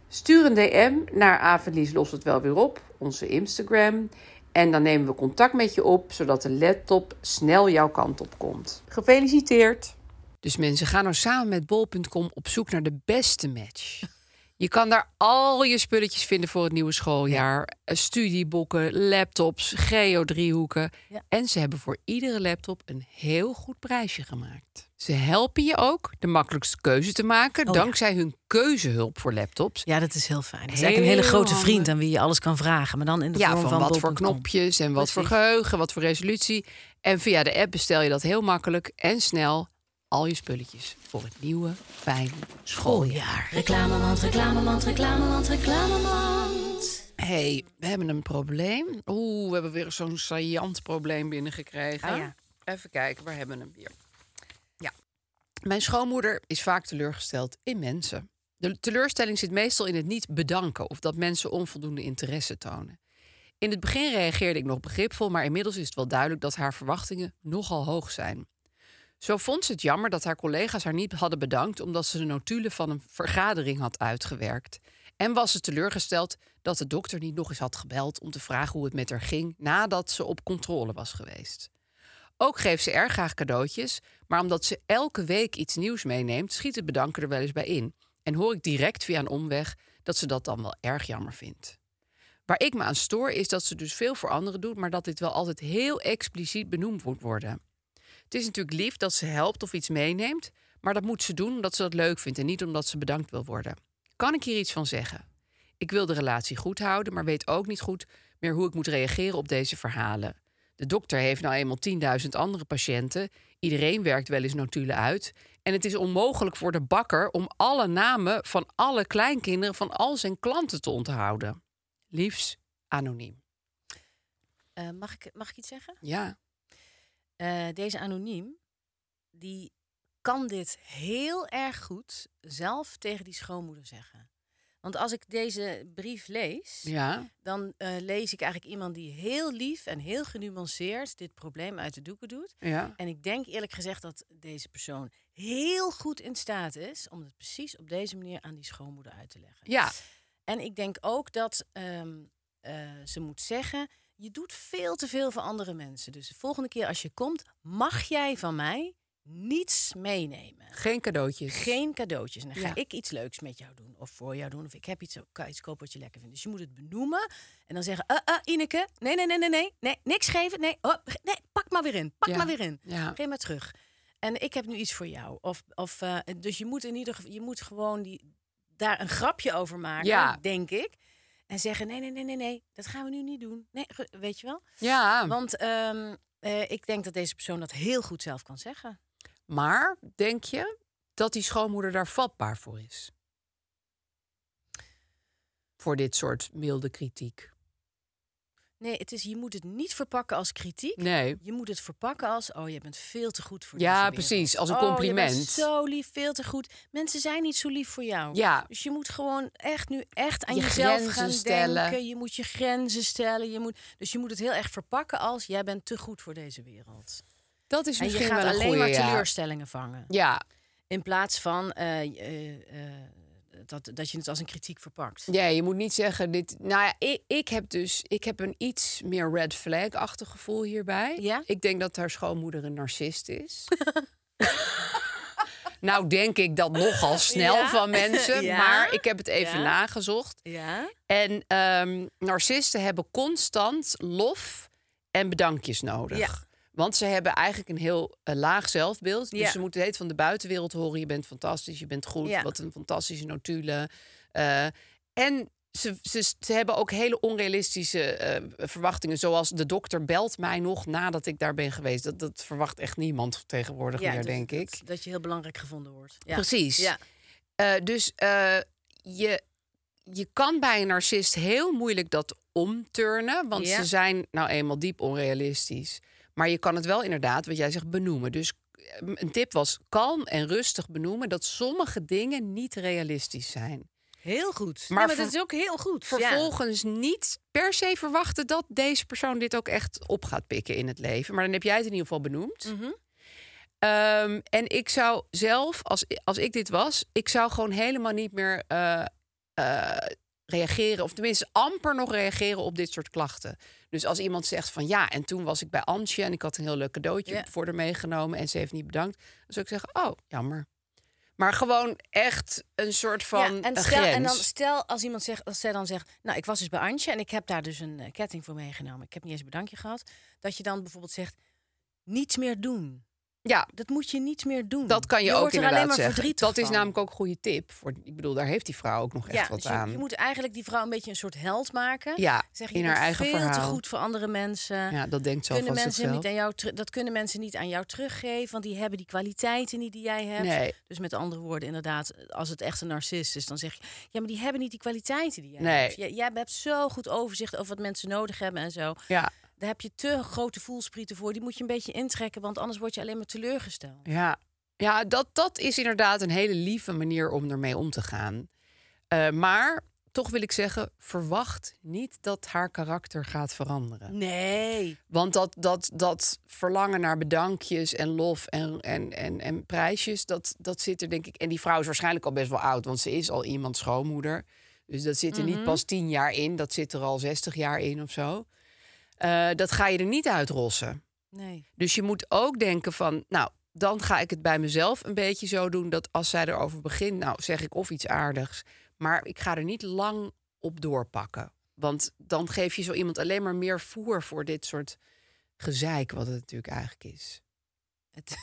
Stuur een DM naar Avelies Lost het wel weer op, onze Instagram. En dan nemen we contact met je op, zodat de laptop snel jouw kant op komt. Gefeliciteerd! Dus mensen, ga nou samen met bol.com op zoek naar de beste match. Je kan daar al je spulletjes vinden voor het nieuwe schooljaar. Eh, Studieboeken, laptops, geo-driehoeken. Ja. En ze hebben voor iedere laptop een heel goed prijsje gemaakt. Ze helpen je ook de makkelijkste keuze te maken... Oh ja. dankzij hun keuzehulp voor laptops. Ja, dat is heel fijn. Het is eigenlijk een hele grote vriend aan wie je alles kan vragen. Maar dan in de Ja, vorm van, van, wat voor knopjes en wat voor geheugen, wat voor resolutie. En via de app bestel je dat heel makkelijk en snel al je spulletjes voor het nieuwe, fijne schooljaar. Reclamemand, reclamemand, reclamemand, reclamemand. hey, we hebben een probleem. Oeh, we hebben weer zo'n saillant probleem binnengekregen. Ah, ja. Even kijken, waar hebben we hem hier? Ja. Mijn schoonmoeder is vaak teleurgesteld in mensen. De teleurstelling zit meestal in het niet bedanken of dat mensen onvoldoende interesse tonen. In het begin reageerde ik nog begripvol, maar inmiddels is het wel duidelijk dat haar verwachtingen nogal hoog zijn. Zo vond ze het jammer dat haar collega's haar niet hadden bedankt omdat ze de notulen van een vergadering had uitgewerkt. En was ze teleurgesteld dat de dokter niet nog eens had gebeld om te vragen hoe het met haar ging nadat ze op controle was geweest. Ook geeft ze erg graag cadeautjes, maar omdat ze elke week iets nieuws meeneemt, schiet het bedanken er wel eens bij in. En hoor ik direct via een omweg dat ze dat dan wel erg jammer vindt. Waar ik me aan stoor is dat ze dus veel voor anderen doet, maar dat dit wel altijd heel expliciet benoemd moet worden. Het is natuurlijk lief dat ze helpt of iets meeneemt, maar dat moet ze doen omdat ze dat leuk vindt en niet omdat ze bedankt wil worden. Kan ik hier iets van zeggen? Ik wil de relatie goed houden, maar weet ook niet goed meer hoe ik moet reageren op deze verhalen. De dokter heeft nou eenmaal 10.000 andere patiënten. Iedereen werkt wel eens notulen uit. En het is onmogelijk voor de bakker om alle namen van alle kleinkinderen van al zijn klanten te onthouden. Liefs, anoniem. Eh, mag, ik, mag ik iets zeggen? Ja. Eh, deze anoniem, die kan dit heel erg goed zelf tegen die schoonmoeder zeggen. Want als ik deze brief lees, Ja. dan eh, lees ik eigenlijk iemand die heel lief en heel genuanceerd dit probleem uit de doeken doet. Ja. En ik denk eerlijk gezegd dat deze persoon heel goed in staat is om het precies op deze manier aan die schoonmoeder uit te leggen. Ja. En ik denk ook dat ehm, eh, ze moet zeggen: je doet veel te veel voor andere mensen. Dus de volgende keer als je komt, mag jij van mij niets meenemen. Geen cadeautjes. Geen cadeautjes. En dan ga Ja. ik iets leuks met jou doen. Of voor jou doen. Of ik heb iets, iets kopen wat je lekker vindt. Dus je moet het benoemen. En dan zeggen, uh, uh, Ineke, nee, nee, nee, nee, nee. Nee, niks geven. Nee, oh, nee, pak maar weer in. Pak Ja. maar weer in. Ja. Geef maar terug. En ik heb nu iets voor jou. Of, of, eh, dus je moet in ieder geval, je moet gewoon die, daar een grapje over maken, Ja. denk ik. En zeggen, nee, nee, nee, nee, nee, dat gaan we nu niet doen. Nee, weet je wel? Ja. Want ehm, eh, ik denk dat deze persoon dat heel goed zelf kan zeggen. Maar denk je dat die schoonmoeder daar vatbaar voor is? Voor dit soort milde kritiek. Nee, het is, je moet het niet verpakken als kritiek. Nee. Je moet het verpakken als, oh, je bent veel te goed voor Ja, deze wereld. precies, als een Oh, je compliment. bent zo lief, veel te goed. Mensen zijn niet zo lief voor jou. Ja. Dus je moet gewoon echt nu echt aan Je jezelf gaan stellen. denken. Je moet je grenzen stellen. Je moet, dus je moet het heel erg verpakken als, jij bent te goed voor deze wereld. Dat is En je misschien gaat wel alleen goeie, maar ja. teleurstellingen vangen. Ja, In plaats van eh, eh, eh, dat, dat je het als een kritiek verpakt. Ja, je moet niet zeggen dit. Nou ja, ik, ik heb dus ik heb een iets meer red flag-achtig gevoel hierbij. Ja? Ik denk dat haar schoonmoeder een narcist is. nou, denk ik dat nogal snel Ja? van mensen. Ja? Maar ik heb het even nagezocht. Ja? En ehm, narcisten hebben constant lof en bedankjes nodig. Want ze hebben eigenlijk een heel eh, laag zelfbeeld. Dus Ja. ze moeten het van de buitenwereld horen. Je bent fantastisch, je bent goed. Ja. Wat een fantastische notulen. Eh, en ze, ze, ze hebben ook hele onrealistische eh, verwachtingen. Zoals de dokter belt mij nog nadat ik daar ben geweest. Dat, dat verwacht echt niemand tegenwoordig meer, denk ik. Dat, dat je heel belangrijk gevonden wordt. Ja. Precies. Ja. Dus je, je kan bij een narcist heel moeilijk dat omturnen. Want ze zijn nou eenmaal diep onrealistisch. Maar je kan het wel inderdaad, wat jij zegt, benoemen. Dus eh, een tip was kalm en rustig benoemen... dat sommige dingen niet realistisch zijn. Heel goed. Maar Maar, maar dat is ook heel goed. Ja. Vervolgens niet per se verwachten dat deze persoon dit ook echt op gaat pikken in het leven. Maar dan heb jij het in ieder geval benoemd. Mhm. Ehm, en ik zou zelf, als, als ik dit was, ik zou gewoon helemaal niet meer eh, eh, reageren. Of tenminste amper nog reageren op dit soort klachten. Dus als iemand zegt van ja, en toen was ik bij Antje en ik had een heel leuk cadeautje Ja. voor haar meegenomen en ze heeft niet bedankt. Dan zou ik zeggen, oh, jammer. Maar gewoon echt een soort van ja, en, stel, grens. en dan stel als iemand zegt, als zij dan zegt, nou ik was dus bij Antje en ik heb daar dus een eh, ketting voor meegenomen. Ik heb niet eens een bedankje gehad. Dat je dan bijvoorbeeld zegt, niets meer doen. Ja, Dat moet je niet meer doen. dat kan je, ook wordt er inderdaad alleen maar zeggen. Dat is namelijk ook een goede tip. Voor, ik bedoel, daar heeft die vrouw ook nog echt ja, wat dus je, aan. je moet eigenlijk die vrouw een beetje een soort held maken. Ja, Zeg je, in haar eigen veel te verhaal. goed voor andere mensen. Ja, dat denkt zo kunnen van mensen zichzelf. niet aan jou dat kunnen mensen niet aan jou teruggeven, want die hebben die kwaliteiten niet die jij hebt. Nee. Dus met andere woorden, inderdaad, als het echt een narcist is, dan zeg je, ja, maar die hebben niet die kwaliteiten die jij Nee. hebt. Jij, jij hebt zo goed overzicht over wat mensen nodig hebben en zo. Ja, Daar heb je te grote voelsprieten voor. Die moet je een beetje intrekken, want anders word je alleen maar teleurgesteld. ja. ja dat, dat is inderdaad een hele lieve manier om ermee om te gaan. Eh, maar toch wil ik zeggen, verwacht niet dat haar karakter gaat veranderen. Nee. Want dat, dat, dat verlangen naar bedankjes en lof en, en, en, en prijsjes, dat, dat zit er denk ik. En die vrouw is waarschijnlijk al best wel oud, want ze is al iemand schoonmoeder. Dus dat zit er Mhm. niet pas tien jaar in, dat zit er al zestig jaar in of zo. Eh, dat ga je er niet uitrossen. Nee. Dus je moet ook denken van, nou, dan ga ik het bij mezelf een beetje zo doen dat als zij erover begint, nou zeg ik of iets aardigs, maar ik ga er niet lang op doorpakken. Want dan geef je zo iemand alleen maar meer voer voor dit soort gezeik, wat het natuurlijk eigenlijk is. Het,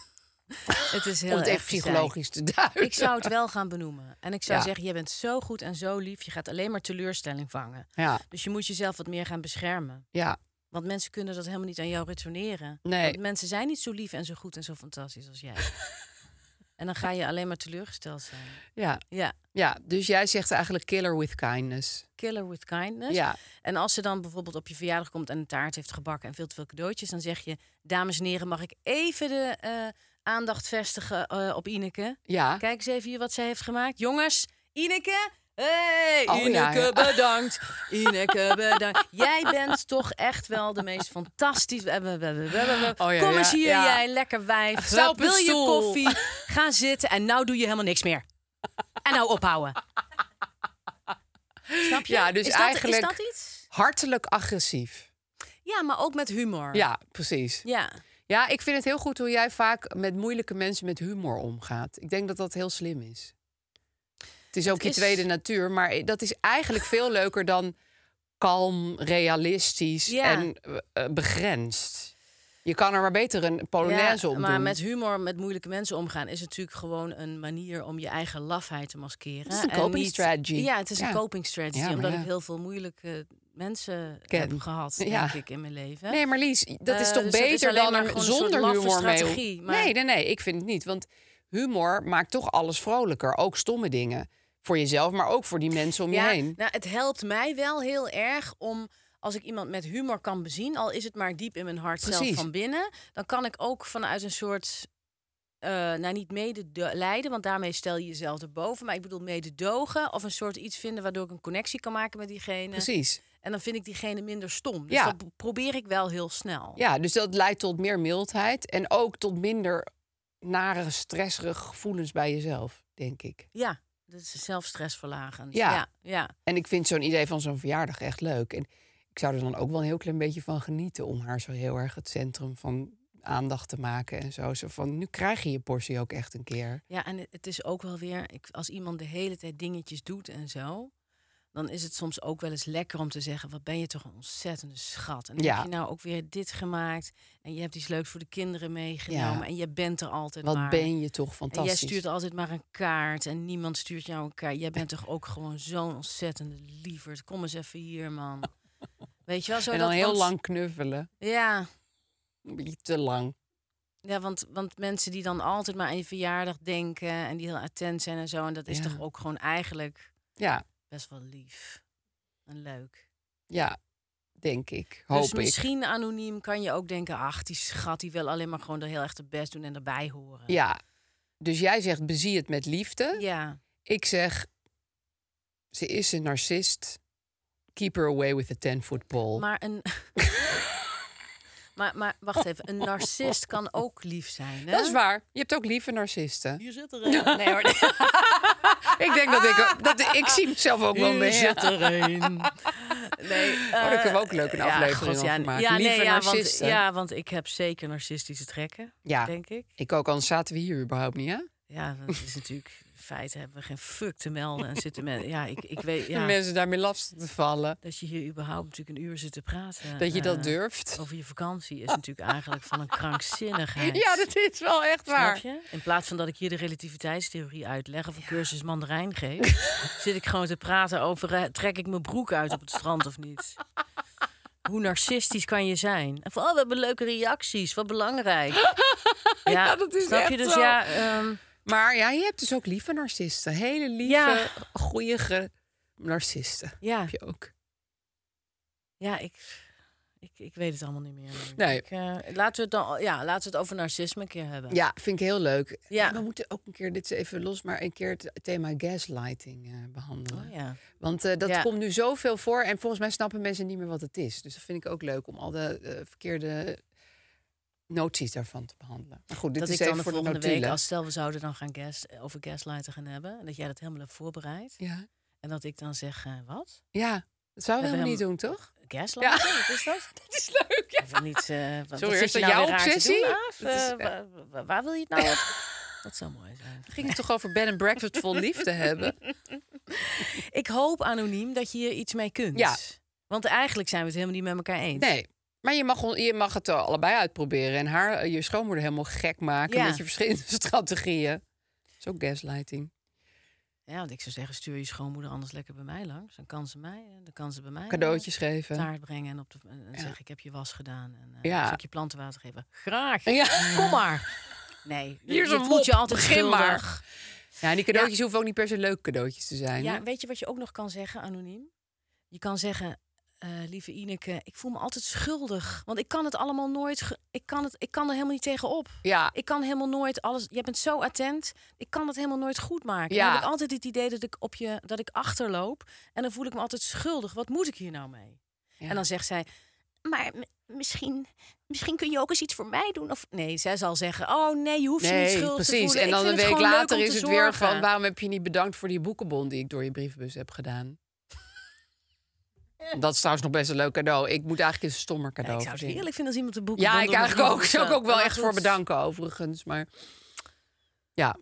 het is heel Om het even psychologisch te duiden. Ik zou het wel gaan benoemen. En ik zou Ja. zeggen, je bent zo goed en zo lief. Je gaat alleen maar teleurstelling vangen. Ja, Dus je moet jezelf wat meer gaan beschermen. ja, Want mensen kunnen dat helemaal niet aan jou retourneren. Nee. Want mensen zijn niet zo lief en zo goed en zo fantastisch als jij. en dan ga je alleen maar teleurgesteld zijn. ja, Ja, ja. Dus jij zegt eigenlijk killer with kindness. killer with kindness. Ja, En als ze dan bijvoorbeeld op je verjaardag komt en een taart heeft gebakken en veel te veel cadeautjes, dan zeg je: Dames en heren, mag ik even de eh, aandacht vestigen eh, op Ineke? ja. Kijk eens even hier wat zij heeft gemaakt. Jongens, Ineke. Hey, Oh, Ineke, ja. bedankt. Ineke, bedankt. Jij bent toch echt wel de meest fantastische. Oh, ja, Kom eens hier, jij lekker wijf. Hup, Wil je koffie? Ga zitten en nou doe je helemaal niks meer. En nou ophouden. Snap je? Ja, dus is dat, eigenlijk- Is dat iets? Hartelijk agressief. Ja, maar ook met humor. Ja, precies. Ja. Ja, ik vind het heel goed hoe jij vaak met moeilijke mensen met humor omgaat. Ik denk dat dat heel slim is. Het is ook Het je is- tweede natuur, maar dat is eigenlijk veel leuker dan kalm, realistisch Ja. en eh, eh, begrensd. Je kan er maar beter een polonaise Ja, om maar doen. met humor, met moeilijke mensen omgaan, is natuurlijk gewoon een manier om je eigen lafheid te maskeren. Het is een En coping niet- strategy. Ja, het is Ja. een coping strategy. Ja, maar omdat ik heel veel moeilijke mensen Ken. heb gehad, denk ik, in mijn leven. Nee, maar Lies, dat is Eh, toch dus het is beter dan maar er zonder humor mee maar- Nee, nee, nee, ik vind het niet. Want humor maakt toch alles vrolijker. Ook stomme dingen. Voor jezelf, maar ook voor die mensen om je ja, heen. Nou, het helpt mij wel heel erg om als ik iemand met humor kan bezien, al is het maar diep in mijn hart zelf van binnen, dan kan ik ook vanuit een soort, eh nou niet medelijden, want daarmee stel je jezelf erboven, maar ik bedoel mededogen of een soort iets vinden waardoor ik een connectie kan maken met diegene. Precies. En dan vind ik diegene minder stom. Dus Ja. dat pro- probeer ik wel heel snel. Ja, dus dat leidt tot meer mildheid en ook tot minder nare, stresserige gevoelens bij jezelf, denk ik. Ja, dat is zelfstressverlagend. Ja. ja, ja. En ik vind zo'n idee van zo'n verjaardag echt leuk. En ik zou er dan ook wel een heel klein beetje van genieten om haar zo heel erg het centrum van aandacht te maken en zo. Zo van, nu krijg je je portie ook echt een keer. Ja, en het- het is ook wel weer, ik, als iemand de hele tijd dingetjes doet en zo, dan is het soms ook wel eens lekker om te zeggen: wat ben je toch een ontzettende schat. En dan Ja. heb je nou ook weer dit gemaakt en je hebt iets leuks voor de kinderen meegenomen Ja. en je bent er altijd Wat maar. ben je toch en fantastisch. jij stuurt altijd maar een kaart en niemand stuurt jou een kaart. Jij bent toch ook gewoon zo'n ontzettende lieverd. Kom eens even hier, man. Weet je wel, zo en dan dat, heel want- lang knuffelen. Ja, Een beetje te lang. Ja, want, want mensen die dan altijd maar aan je verjaardag denken en die heel attent zijn en zo. En dat is Ja. toch ook gewoon eigenlijk Ja, best wel lief en leuk. ja, denk ik. Hoop dus ik. misschien anoniem kan je ook denken, ach, die schat die wil alleen maar gewoon er heel erg de best doen en erbij horen. Ja, dus jij zegt bezie het met liefde. Ja, Ik zeg, ze is een narcist. Keep her away with a 10-foot pole. maar een... maar, maar wacht even, een narcist kan ook lief zijn, hè? Dat is waar. Je hebt ook lieve narcisten. Hier zit er een. Nee hoor, Ik denk dat ik, dat ik zie mezelf ook wel hier mee. zit er een. Nee, Oh, daar kunnen we ook leuk een aflevering god, ja, over maken. Ja, Lieve nee, ja, want, narcisten. ja, want ik heb zeker narcistische trekken, Ja. denk ik. Ik ook, anders zaten we hier überhaupt niet, hè? Ja, dat is natuurlijk in feite hebben we geen fuck te melden en zitten met ja, ik, ik weet De ja, mensen daarmee lastig te vallen. dat je hier überhaupt natuurlijk een uur zit te praten. Dat je dat eh, durft. Over je vakantie is natuurlijk eigenlijk van een krankzinnigheid. Ja, dat is wel echt Snap waar. je? In plaats van dat ik hier de relativiteitstheorie uitleg of een cursus mandarijn geef, zit ik gewoon te praten over eh, trek ik mijn broek uit op het strand of niet. Hoe narcistisch kan je zijn? En van, oh, we hebben leuke reacties, wat belangrijk. Ja, Ja, dat is snap je? echt Dus zo. ja, ehm, Maar ja, je hebt dus ook lieve narcisten. Hele lieve, Ja. goeie narcisten ja, heb je ook. ja, ik, ik, ik weet het allemaal niet meer. Nee. Ik, eh, laten, we het dan, ja, laten we het over narcisme een keer hebben. Ja, vind ik heel leuk. Ja. We moeten ook een keer, dit is even los, maar een keer het thema gaslighting eh, behandelen. Oh, ja. Want eh, dat Ja. komt nu zoveel voor en volgens mij snappen mensen niet meer wat het is. Dus dat vind ik ook leuk om al de verkeerde noties daarvan te behandelen. Maar goed, dit dat is ik dan de voor de volgende notulen. week, als stel we zouden dan gaan gas, over gaslighten gaan hebben, en dat jij dat helemaal hebt voorbereid. Ja. En dat ik dan zeg, eh, wat? ja, dat zouden we helemaal niet doen, toch? Gaslighten? Wat is dat? Dat is leuk, ja. Of niet, eh, wat, Sorry, is dat nou jouw obsessie? doen, Eh, waar, waar- waar wil je het nou over? Dat zou mooi zijn. Ging het toch over bed and breakfast vol liefde hebben? Ik hoop anoniem dat je hier iets mee kunt. Ja. Want eigenlijk zijn we het helemaal niet met elkaar eens. Nee. Maar je mag, je mag het allebei uitproberen. En haar, eh, je schoonmoeder helemaal gek maken Ja. met je verschillende strategieën. Dat is ook gaslighting. Ja, want ik zou zeggen, stuur je schoonmoeder anders lekker bij mij langs. Dan kan ze mij, eh, dan kan ze bij mij eh, Cadeautjes geven. taart brengen en op de en Ja. zeg ik heb je was gedaan en eh Ja. een stukje plantenwater geven. Graag. Ja. Kom maar. Nee, Hier is je een voelt je altijd schuldig. Ja, en die cadeautjes hoeven ook niet per se leuke cadeautjes te zijn. Ja, hè? weet je wat je ook nog kan zeggen, anoniem? Je kan zeggen, eh, lieve Ineke, ik voel me altijd schuldig. Want ik kan het allemaal nooit, ik kan, het, ik kan er helemaal niet tegenop. ja. Ik kan helemaal nooit alles. Jij bent zo attent. Ik kan het helemaal nooit goed maken. Ja. Dan heb ik altijd het idee dat ik op je dat ik achterloop. En dan voel ik me altijd schuldig. Wat moet ik hier nou mee? Ja. En dan zegt zij. Maar misschien, misschien kun je ook eens iets voor mij doen. Of nee, zij zal zeggen: Oh nee, je hoeft je niet schuldig te precies. voelen. En dan een week later is te het weer zorgen." van... waarom heb je niet bedankt voor die boekenbon die ik door je brievenbus heb gedaan? Dat is trouwens nog best een leuk cadeau. Ik moet eigenlijk een stommer Ja, cadeau ik zou het heerlijk vinden als iemand de boeken. Ja, ik eigenlijk ook. Zou ik ook wel echt voor bedanken overigens. Maar ja.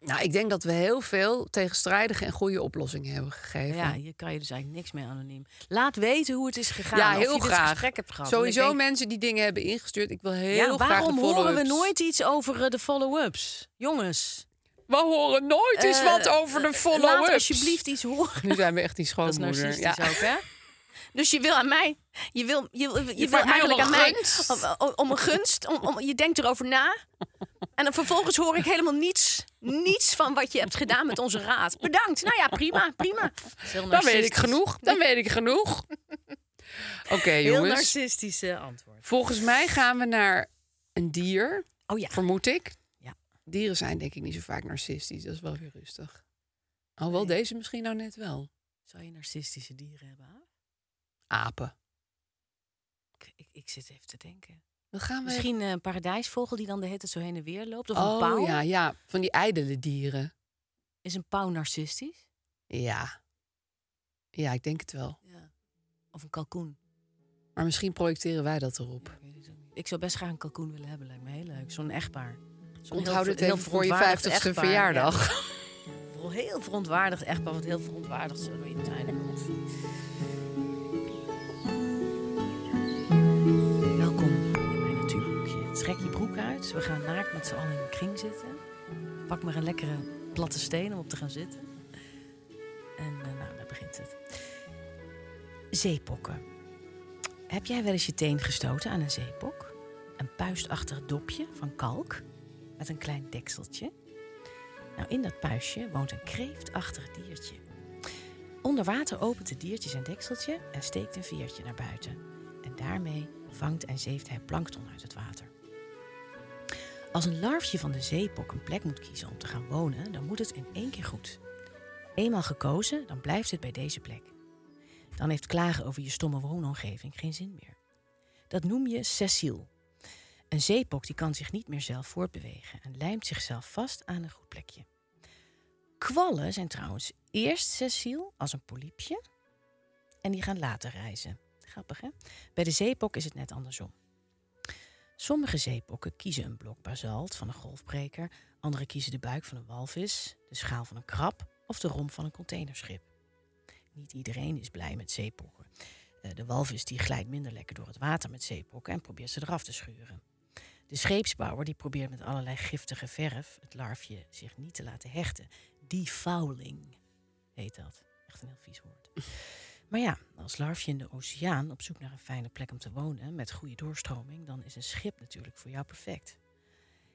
Nou, ik denk dat we heel veel tegenstrijdige en goede oplossingen hebben gegeven. Ja, hier kan je dus eigenlijk niks mee anoniem. Laat weten hoe het is gegaan. Ja, of heel je dit graag. gesprek hebt gehad. Sowieso denk, mensen die dingen hebben ingestuurd. Ik wil heel ja, graag waarom horen we nooit iets over eh, de follow-ups? Jongens. We horen nooit eens Eh, wat over de follow-ups. Laat alsjeblieft iets horen. Nu zijn we echt die Dat is schoonmoeder. narcistisch ook, hè? Dus je wil aan mij, je wil, je, wil- je, wil vraagt mij om eigenlijk een aan mij gunst. om, om, om een gunst, om, om, je denkt erover na. En dan vervolgens hoor ik helemaal niets, niets van wat je hebt gedaan met onze raad. Bedankt. Nou ja, prima, prima. Dan weet ik genoeg. Dan weet ik genoeg. Oké, Heel jongens. narcistische antwoord. Volgens mij gaan we naar een dier, Oh ja. vermoed ik. Dieren zijn denk ik niet zo vaak narcistisch. Dat is wel weer rustig. Alhoewel Nee. deze misschien nou net wel. Zou je narcistische dieren hebben? Apen. Ik, ik, ik zit even te denken. Dan gaan we... Misschien een paradijsvogel die dan de hele tijd zo heen en weer loopt. Of een Oh pauw. ja, ja, van die ijdele dieren. Is een pauw narcistisch? Ja. Ja, ik denk het wel. Ja. Of een kalkoen? Maar misschien projecteren wij dat erop. Ik. Ik zou best graag een kalkoen willen hebben. Lijkt me heel leuk. Zo'n echtpaar. Onthoud het heel voor je verontwaardigd 50ste echtpaar. verjaardag. Ja. Heel verontwaardigd echtpaar. Wat heel verontwaardigd zo door je tuin loopt. Welkom in mijn natuurhoekje. Trek je broek uit. We gaan naakt met z'n allen in een kring zitten. Pak maar een lekkere platte steen om op te gaan zitten. En eh, nou, daar begint het. Zeepokken. Heb jij wel eens je teen gestoten aan een zeepok? Een puistachtig dopje van kalk met een klein dekseltje. Nou, in dat puistje woont een kreeftachtig diertje. Onder water opent het diertje zijn dekseltje en steekt een veertje naar buiten. En daarmee vangt en zeeft hij plankton uit het water. Als een larfje van de zeepok een plek moet kiezen om te gaan wonen, dan moet het in één keer goed. Eenmaal gekozen, dan blijft het bij deze plek. Dan heeft klagen over je stomme woonomgeving geen zin meer. Dat noem je sessiel. Een zeepok die kan zich niet meer zelf voortbewegen en lijmt zichzelf vast aan een goed plekje. Kwallen zijn trouwens eerst sessiel als een polypje en die gaan later reizen. Grappig hè? Bij de zeepok is het net andersom. Sommige zeepokken kiezen een blok basalt van een golfbreker, andere kiezen de buik van een walvis, de schaal van een krab of de romp van een containerschip. Niet iedereen is blij met zeepokken. Eh, De walvis die glijdt minder lekker door het water met zeepokken en probeert ze eraf te schuren. De scheepsbouwer die probeert met allerlei giftige verf het larfje zich niet te laten hechten. Defouling heet dat. Echt een heel vies woord. Maar ja, als larfje in de oceaan op zoek naar een fijne plek om te wonen met goede doorstroming, dan is een schip natuurlijk voor jou perfect.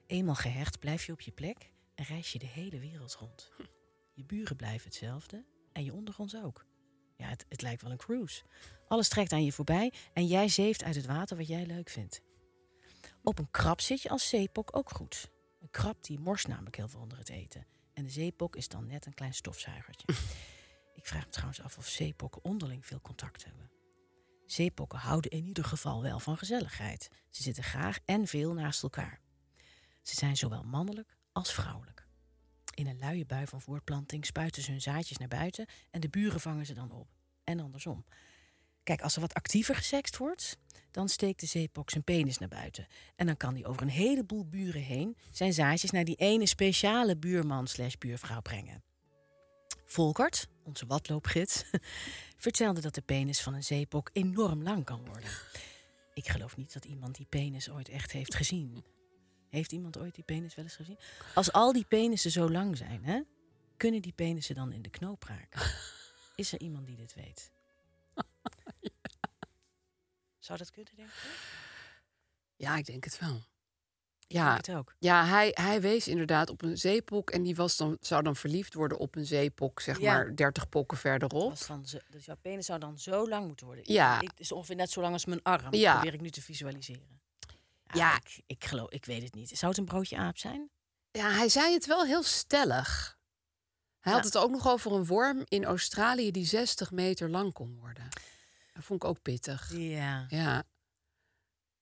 Eenmaal gehecht blijf je op je plek en reis je de hele wereld rond. Je buren blijven hetzelfde en je ondergronds ook. Ja, het, het lijkt wel een cruise. Alles trekt aan je voorbij en jij zeeft uit het water wat jij leuk vindt. Op een krab zit je als zeepok ook goed. Een krab die morst namelijk heel veel onder het eten. En de zeepok is dan net een klein stofzuigertje. Ik vraag me trouwens af of zeepokken onderling veel contact hebben. Zeepokken houden in ieder geval wel van gezelligheid. Ze zitten graag en veel naast elkaar. Ze zijn zowel mannelijk als vrouwelijk. In een luie bui van voortplanting spuiten ze hun zaadjes naar buiten en de buren vangen ze dan op. En andersom. Kijk, als er wat actiever gesext wordt, dan steekt de zeepok zijn penis naar buiten. En dan kan hij over een heleboel buren heen zijn zaadjes naar die ene speciale buurman slash buurvrouw brengen. Volkert, onze watloopgids, vertelde dat de penis van een zeepok enorm lang kan worden. Ik geloof niet dat iemand die penis ooit echt heeft gezien. Heeft iemand ooit die penis wel eens gezien? Als al die penissen zo lang zijn, hè, kunnen die penissen dan in de knoop raken? Is er iemand die dit weet? Zou dat kunnen, denk je? Ja, ik denk het wel. Ik Ja, denk het ook. ja hij, hij wees inderdaad op een zeepok en die was dan, zou dan verliefd worden op een zeepok, zeg Ja. maar 30 pokken verderop. Was dan zo, dus jouw penis zou dan zo lang moeten worden. Ja. Ik, het is ongeveer net zo lang als mijn arm. Ja. Probeer ik nu te visualiseren. Ja, Ja. Ik, ik geloof, ik weet het niet. Zou het een broodje aap zijn? Ja, hij zei het wel heel stellig. Hij had het ook nog over een worm in Australië die 60 meter lang kon worden. Dat vond ik ook pittig. Ja. Ja.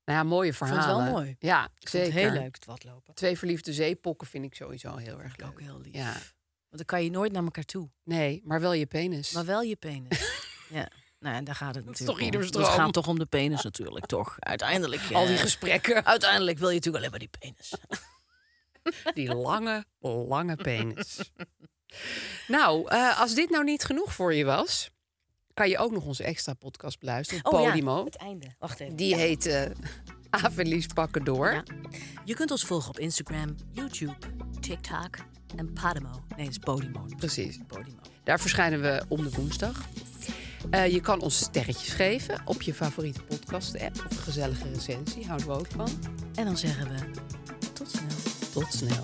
Nou ja, mooie vond het wel verhalen. mooi. Ja, Ik vond zeker. het heel leuk, het watlopen. Twee verliefde zeepokken vind ik sowieso heel erg leuk. ook heel lief. Ja. Want dan kan je nooit naar elkaar toe. Nee, maar wel je penis. Maar wel je penis. ja. Nou, en daar gaat het Dat natuurlijk toch ieders. Het gaat toch om de penis natuurlijk, toch? Uiteindelijk. Al die eh, gesprekken. Uiteindelijk wil je natuurlijk alleen maar die penis. Die lange, lange penis. nou, eh, als dit nou niet genoeg voor je was, kan je ook nog onze extra podcast beluisteren Oh ja, Podimo. het einde. Wacht even. Die heet eh Avelies pakken door. Ja. Je kunt ons volgen op Instagram, YouTube, TikTok en Podimo. Nee, het is Podimo. Precies. Podimo. Daar verschijnen we om de woensdag. Eh, je kan ons sterretjes geven op je favoriete podcast-app. Of een gezellige recensie, houden we ook van. En dan zeggen we tot snel. Tot snel.